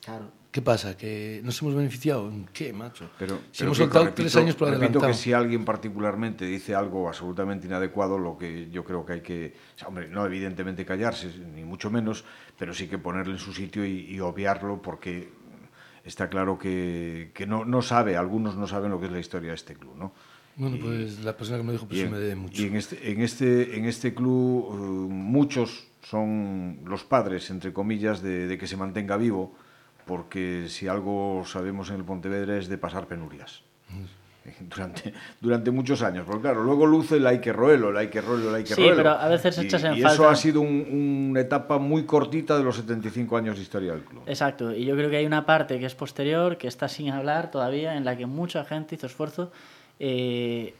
Claro. ¿Qué pasa? ¿Que nos hemos beneficiado? ¿En qué, macho? Pero, si pero hemos soltado repito- tres años por repito adelantado. que si alguien particularmente dice algo absolutamente inadecuado, lo que yo creo que hay que, o sea, hombre, no evidentemente callarse, ni mucho menos, pero sí que ponerle en su sitio y, y obviarlo porque está claro que, que no, no sabe, algunos no saben lo que es la historia de este club, ¿no? Bueno, pues la persona que me dijo, pues y sí en, me debe mucho. y en este, en este, en este club eh, muchos son los padres, entre comillas, de, de que se mantenga vivo, porque si algo sabemos en el Pontevedra es de pasar penurias. Durante, durante muchos años, porque claro, luego luce el hay que roelo, el hay que roelo, el hay que Sí, roelo. pero a veces Y- echas en y eso falta- ha sido un- una etapa muy cortita de los 75 años de historia del club. Exacto, y yo creo que hay una parte que es posterior, que está sin hablar todavía, en la que mucha gente hizo esfuerzo, eh,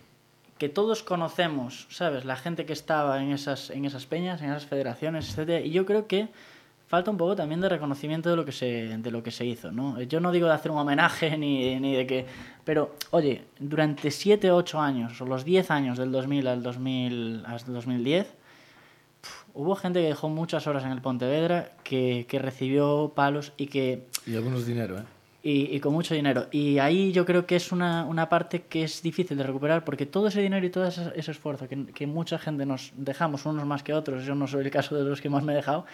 que todos conocemos, ¿sabes? La gente que estaba en esas, en esas peñas, en esas federaciones, etcétera, y yo creo que falta un poco también de reconocimiento de lo que se, de lo que se hizo, ¿no? Yo no digo de hacer un homenaje ni, ni de que... Pero, oye, durante 7, 8 años, o los 10 años del 2000 al 2000, hasta 2010, Hubo gente que dejó muchas horas en el Pontevedra, que, que recibió palos y que Y algunos dinero, ¿eh? Y, y con mucho dinero. Y ahí yo creo que es una, una parte que es difícil de recuperar porque todo ese dinero y todo ese, ese esfuerzo que, que mucha gente nos dejamos, unos más que otros, yo no soy el caso de los que más me he dejado,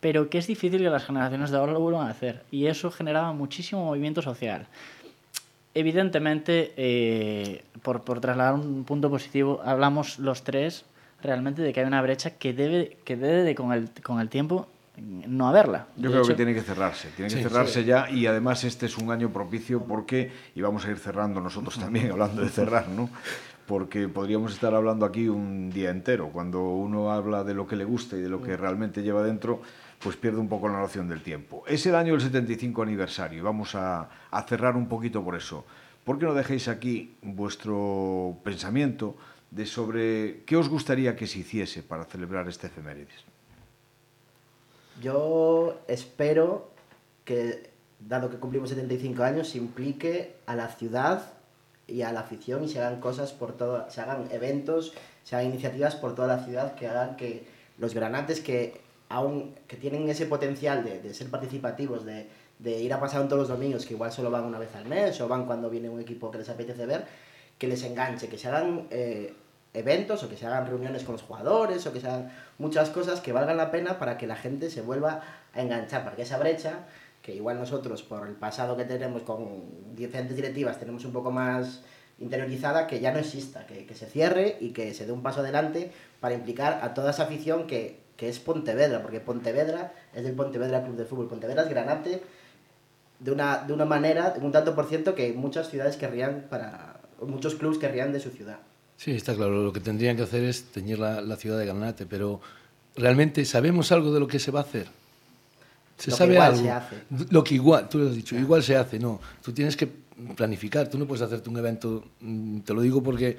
pero que es difícil que las generaciones de ahora lo vuelvan a hacer. Y eso generaba muchísimo movimiento social. evidentemente, eh, por, por trasladar un punto positivo, hablamos los tres realmente de que hay una brecha que debe, que debe de, con, el, con el tiempo no haberla. Yo creo que tiene que cerrarse, tiene que cerrarse ya y además este es un año propicio porque, y vamos a ir cerrando nosotros también hablando de cerrar, ¿no? Porque podríamos estar hablando aquí un día entero. Cuando uno habla de lo que le gusta y de lo que realmente lleva dentro, pues pierde un poco la noción del tiempo. Es el año del 75 aniversario y vamos a, a cerrar un poquito por eso. ¿Por qué no dejéis aquí vuestro pensamiento de sobre qué os gustaría que se hiciese para celebrar este efemérides? Yo espero que, dado que cumplimos 75 años, se implique a la ciudad y a la afición y se hagan cosas por todo, se hagan eventos, se hagan iniciativas por toda la ciudad que hagan que los granates que aún que tienen ese potencial de, de ser participativos, de, de, ir a pasar todos los domingos, que igual solo van una vez al mes o van cuando viene un equipo que les apetece ver, que les enganche, que se hagan eh, eventos o que se hagan reuniones con los jugadores o que se hagan muchas cosas que valgan la pena para que la gente se vuelva a enganchar, para que esa brecha, que igual nosotros por el pasado que tenemos con diferentes directivas tenemos un poco más interiorizada, que ya no exista, que, que se cierre y que se dé un paso adelante para implicar a toda esa afición que, que es Pontevedra, porque Pontevedra es del Pontevedra Club de Fútbol, Pontevedra es Granate de una, de una manera, un tanto por ciento que muchas ciudades querrían para, muchos clubes querrían de su ciudad. Sí, está claro. Lo que tendrían que hacer es teñir la, la ciudad de Granate, pero ¿realmente sabemos algo de lo que se va a hacer? ¿Se lo sabe que igual algo? se hace. Lo que igual, tú lo has dicho, igual se hace, no. Tú tienes que planificar, tú no puedes hacerte un evento, mm, te lo digo porque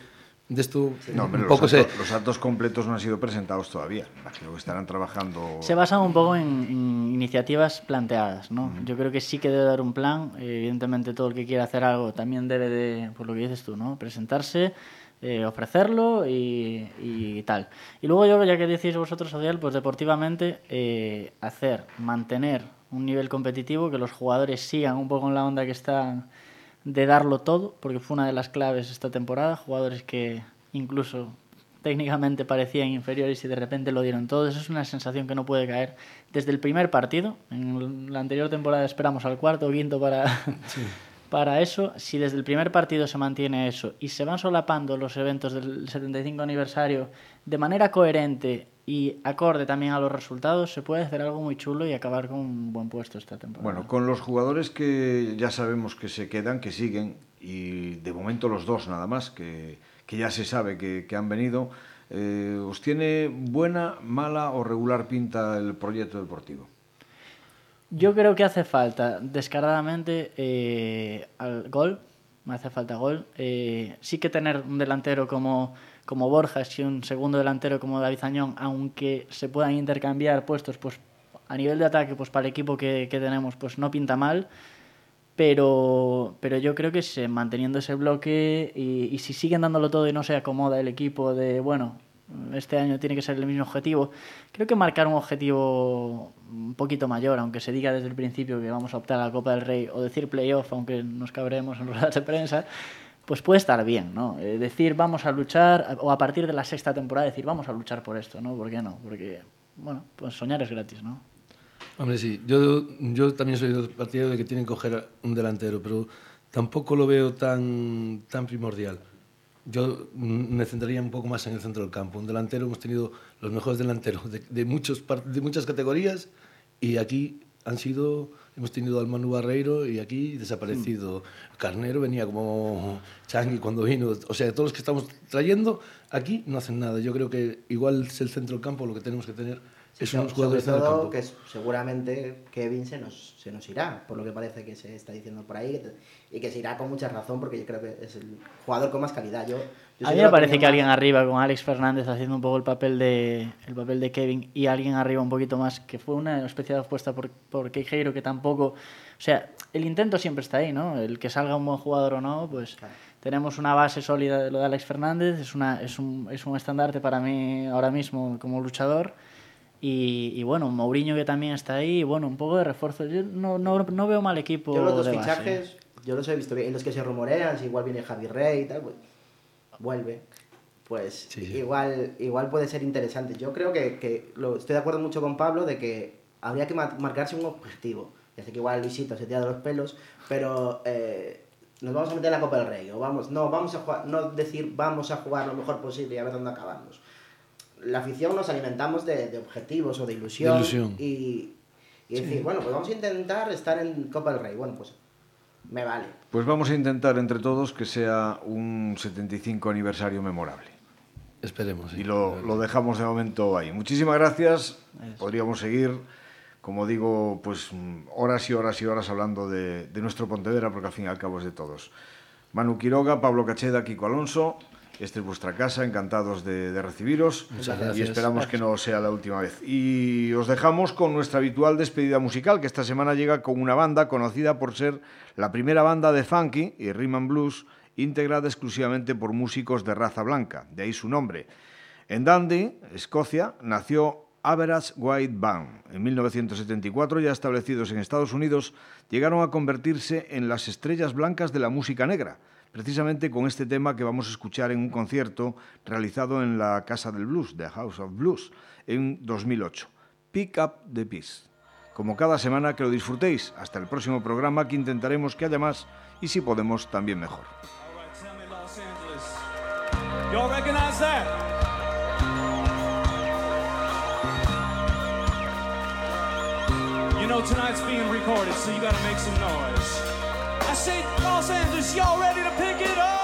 de esto No, un pero los, poco actos, se... los actos completos no han sido presentados todavía. Imagino que estarán trabajando. Se basan un poco en, en iniciativas planteadas, ¿no? Yo creo que sí que debe dar un plan. Evidentemente, todo el que quiera hacer algo también debe de, por lo que dices tú, ¿no? Presentarse, eh, ofrecerlo y, y tal. Y luego yo, ya que decís vosotros, Odiel, pues deportivamente eh, hacer, mantener un nivel competitivo, que los jugadores sigan un poco en la onda que están de darlo todo, porque fue una de las claves esta temporada, jugadores que incluso técnicamente parecían inferiores y de repente lo dieron todo. Eso es una sensación que no puede caer desde el primer partido. En la anterior temporada esperamos al cuarto o quinto para, sí. para eso. Si desde el primer partido se mantiene eso y se van solapando los eventos del 75 aniversario de manera coherente y acorde también a los resultados, se puede hacer algo muy chulo y acabar con un buen puesto esta temporada. Bueno, con los jugadores que ya sabemos que se quedan, que siguen, y de momento los dos nada más, que, que ya se sabe que, que han venido, eh, ¿os tiene buena, mala o regular pinta el proyecto deportivo? Yo creo que hace falta, descaradamente, eh, al gol, me hace falta gol. Eh, sí que tener un delantero como, como Borjas y un segundo delantero como David Añón, aunque se puedan intercambiar puestos, pues a nivel de ataque, pues para el equipo que, que tenemos, pues no pinta mal. Pero, pero yo creo que manteniendo ese bloque y, y si siguen dándolo todo y no se acomoda el equipo de, bueno, este año tiene que ser el mismo objetivo. Creo que marcar un objetivo un poquito mayor, aunque se diga desde el principio que vamos a optar a la Copa del Rey o decir playoff, aunque nos cabremos en ruedas de prensa, pues puede estar bien, ¿no? Eh, decir vamos a luchar, o a partir de la sexta temporada decir vamos a luchar por esto, ¿no? ¿Por qué no? Porque, bueno, pues soñar es gratis, ¿no? Hombre, sí, yo, yo también soy partido de que tienen que coger un delantero, pero tampoco lo veo tan, tan primordial. Yo me centraría un poco más en el centro del campo. Un delantero, hemos tenido los mejores delanteros de, de, muchos, de muchas categorías y aquí han sido, hemos tenido al Manu Barreiro y aquí desaparecido. Mm. Carnero venía como Changui cuando vino. O sea, todos los que estamos trayendo aquí no hacen nada. Yo creo que igual es el centro del campo lo que tenemos que tener. Es unos jugadores sobre todo que seguramente Kevin se nos, se nos irá, por lo que parece que se está diciendo por ahí, y que se irá con mucha razón porque yo creo que es el jugador con más calidad. Yo, yo a mí me parece que más... alguien arriba con Alex Fernández haciendo un poco el papel de el papel de Kevin y alguien arriba un poquito más que fue una especial apuesta por, por Queijeiro que tampoco, o sea, el intento siempre está ahí, ¿no? El que salga un buen jugador o no, pues claro. tenemos una base sólida de lo de Alex Fernández, es una es un es un estandarte para mí ahora mismo como luchador. Y, y, bueno, Mourinho que también está ahí, y bueno, un poco de refuerzo. Yo no, no, no veo mal equipo. Yo los dos de fichajes, base. yo los he visto bien. En los que se rumorean, si igual viene Javi Rey y tal, pues vuelve. Pues sí, sí. Igual, igual puede ser interesante. Yo creo que, que lo, estoy de acuerdo mucho con Pablo de que habría que marcarse un objetivo. Ya sé que igual Luisito se tira de los pelos, pero eh, nos vamos a meter en la Copa del Rey, o vamos, no, vamos a jugar, no decir vamos a jugar lo mejor posible y a ver dónde acabamos. La afición nos alimentamos de, de objetivos o de ilusión, De ilusión. y, y decir, bueno, pues vamos a intentar estar en Copa del Rey. Bueno, pues me vale. Pues vamos a intentar entre todos que sea un 75 aniversario memorable. Esperemos. sí. Y lo, lo dejamos de momento ahí. Muchísimas gracias. Podríamos seguir, como digo, pues horas y horas y horas hablando de, de nuestro Pontevedra, porque al fin y al cabo es de todos. Manu Quiroga, Pablo Cacheda, Kiko Alonso. Esta es vuestra casa, encantados de, de recibiros. Muchas Y esperamos que no sea la última vez. Y os dejamos con nuestra habitual despedida musical, que esta semana llega con una banda conocida por ser la primera banda de funky y rhythm and blues integrada exclusivamente por músicos de raza blanca, de ahí su nombre. En Dundee, Escocia, nació Average White Band. En 1974, ya establecidos en Estados Unidos, llegaron a convertirse en las estrellas blancas de la música negra, precisamente con este tema que vamos a escuchar en un concierto realizado en la Casa del Blues, The House of Blues, en 2008. Pick Up the Peace. Como cada semana, que lo disfrutéis. Hasta el próximo programa, que intentaremos que haya más y si podemos, también mejor. You know tonight's being recorded, so you gotta make some noise. I say, Los Angeles, y'all ready to pick it up?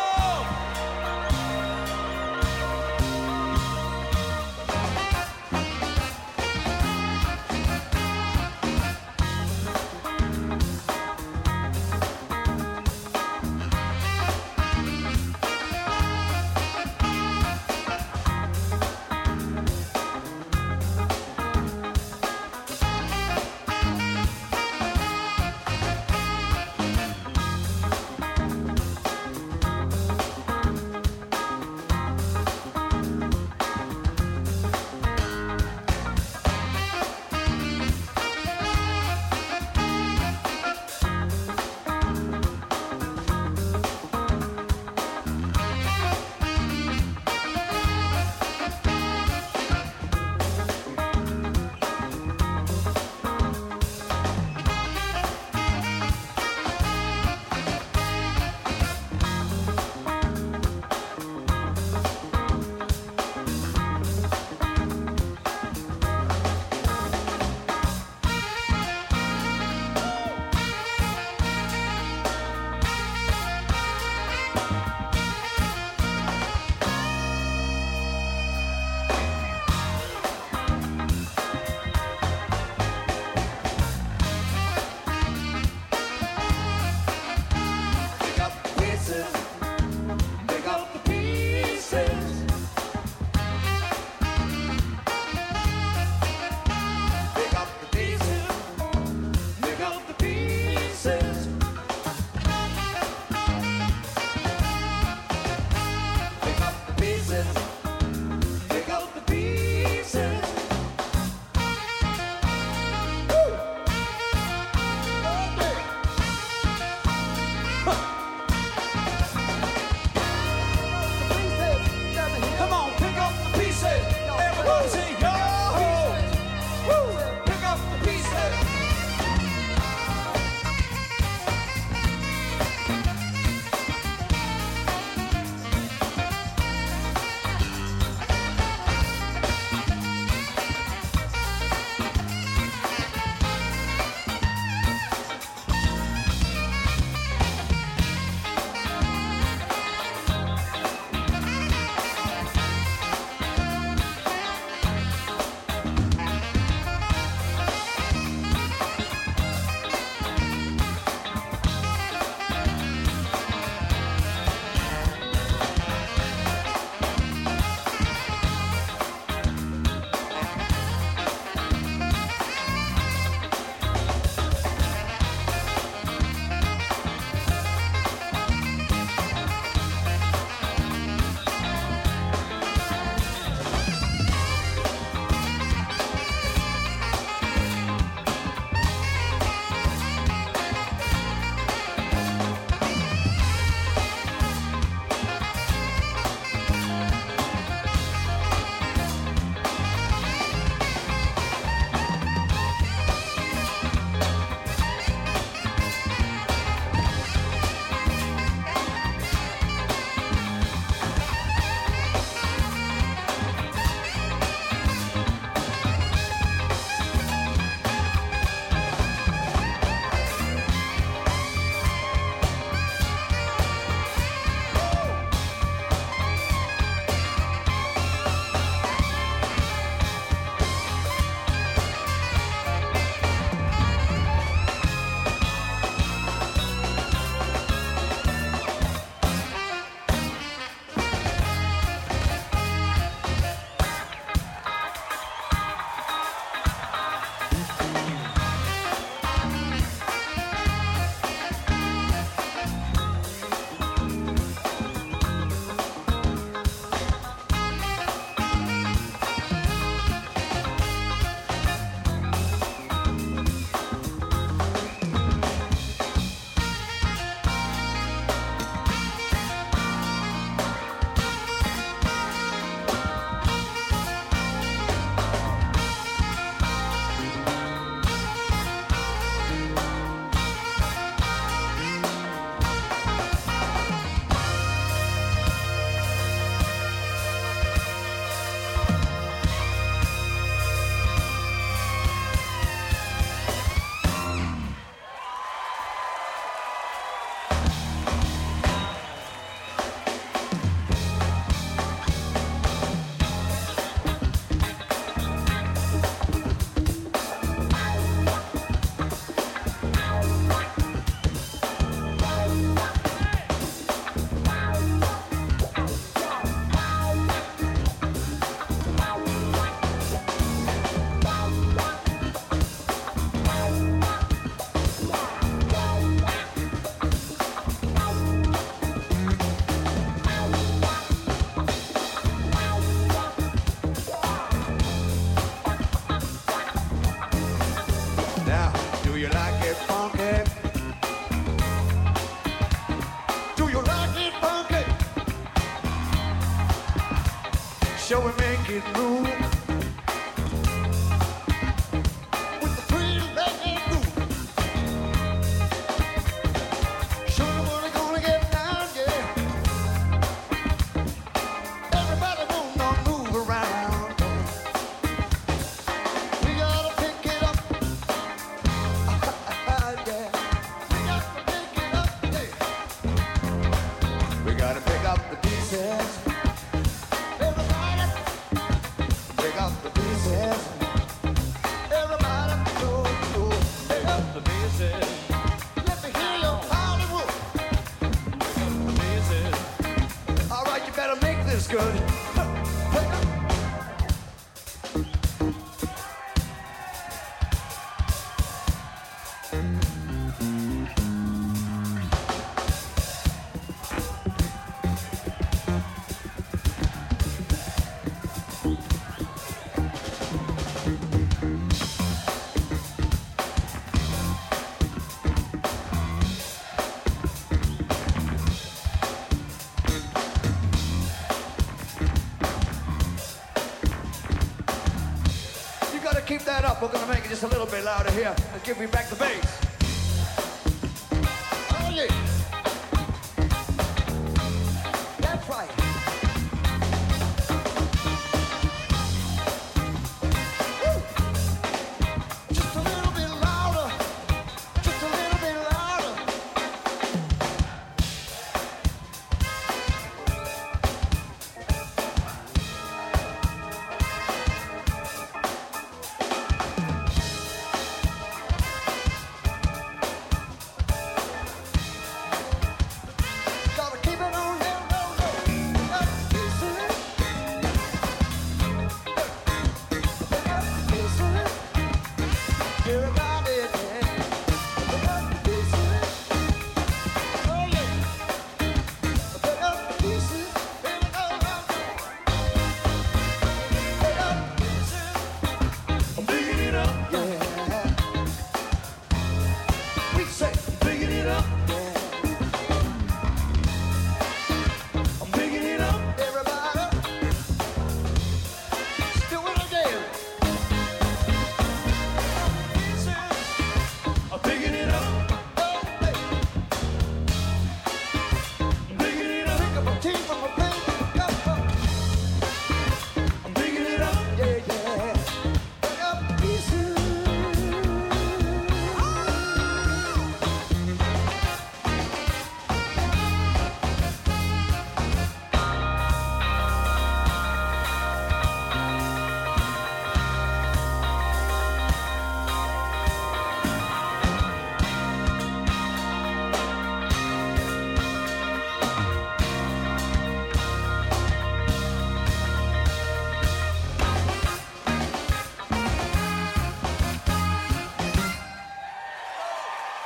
just a little bit louder here. Give me back the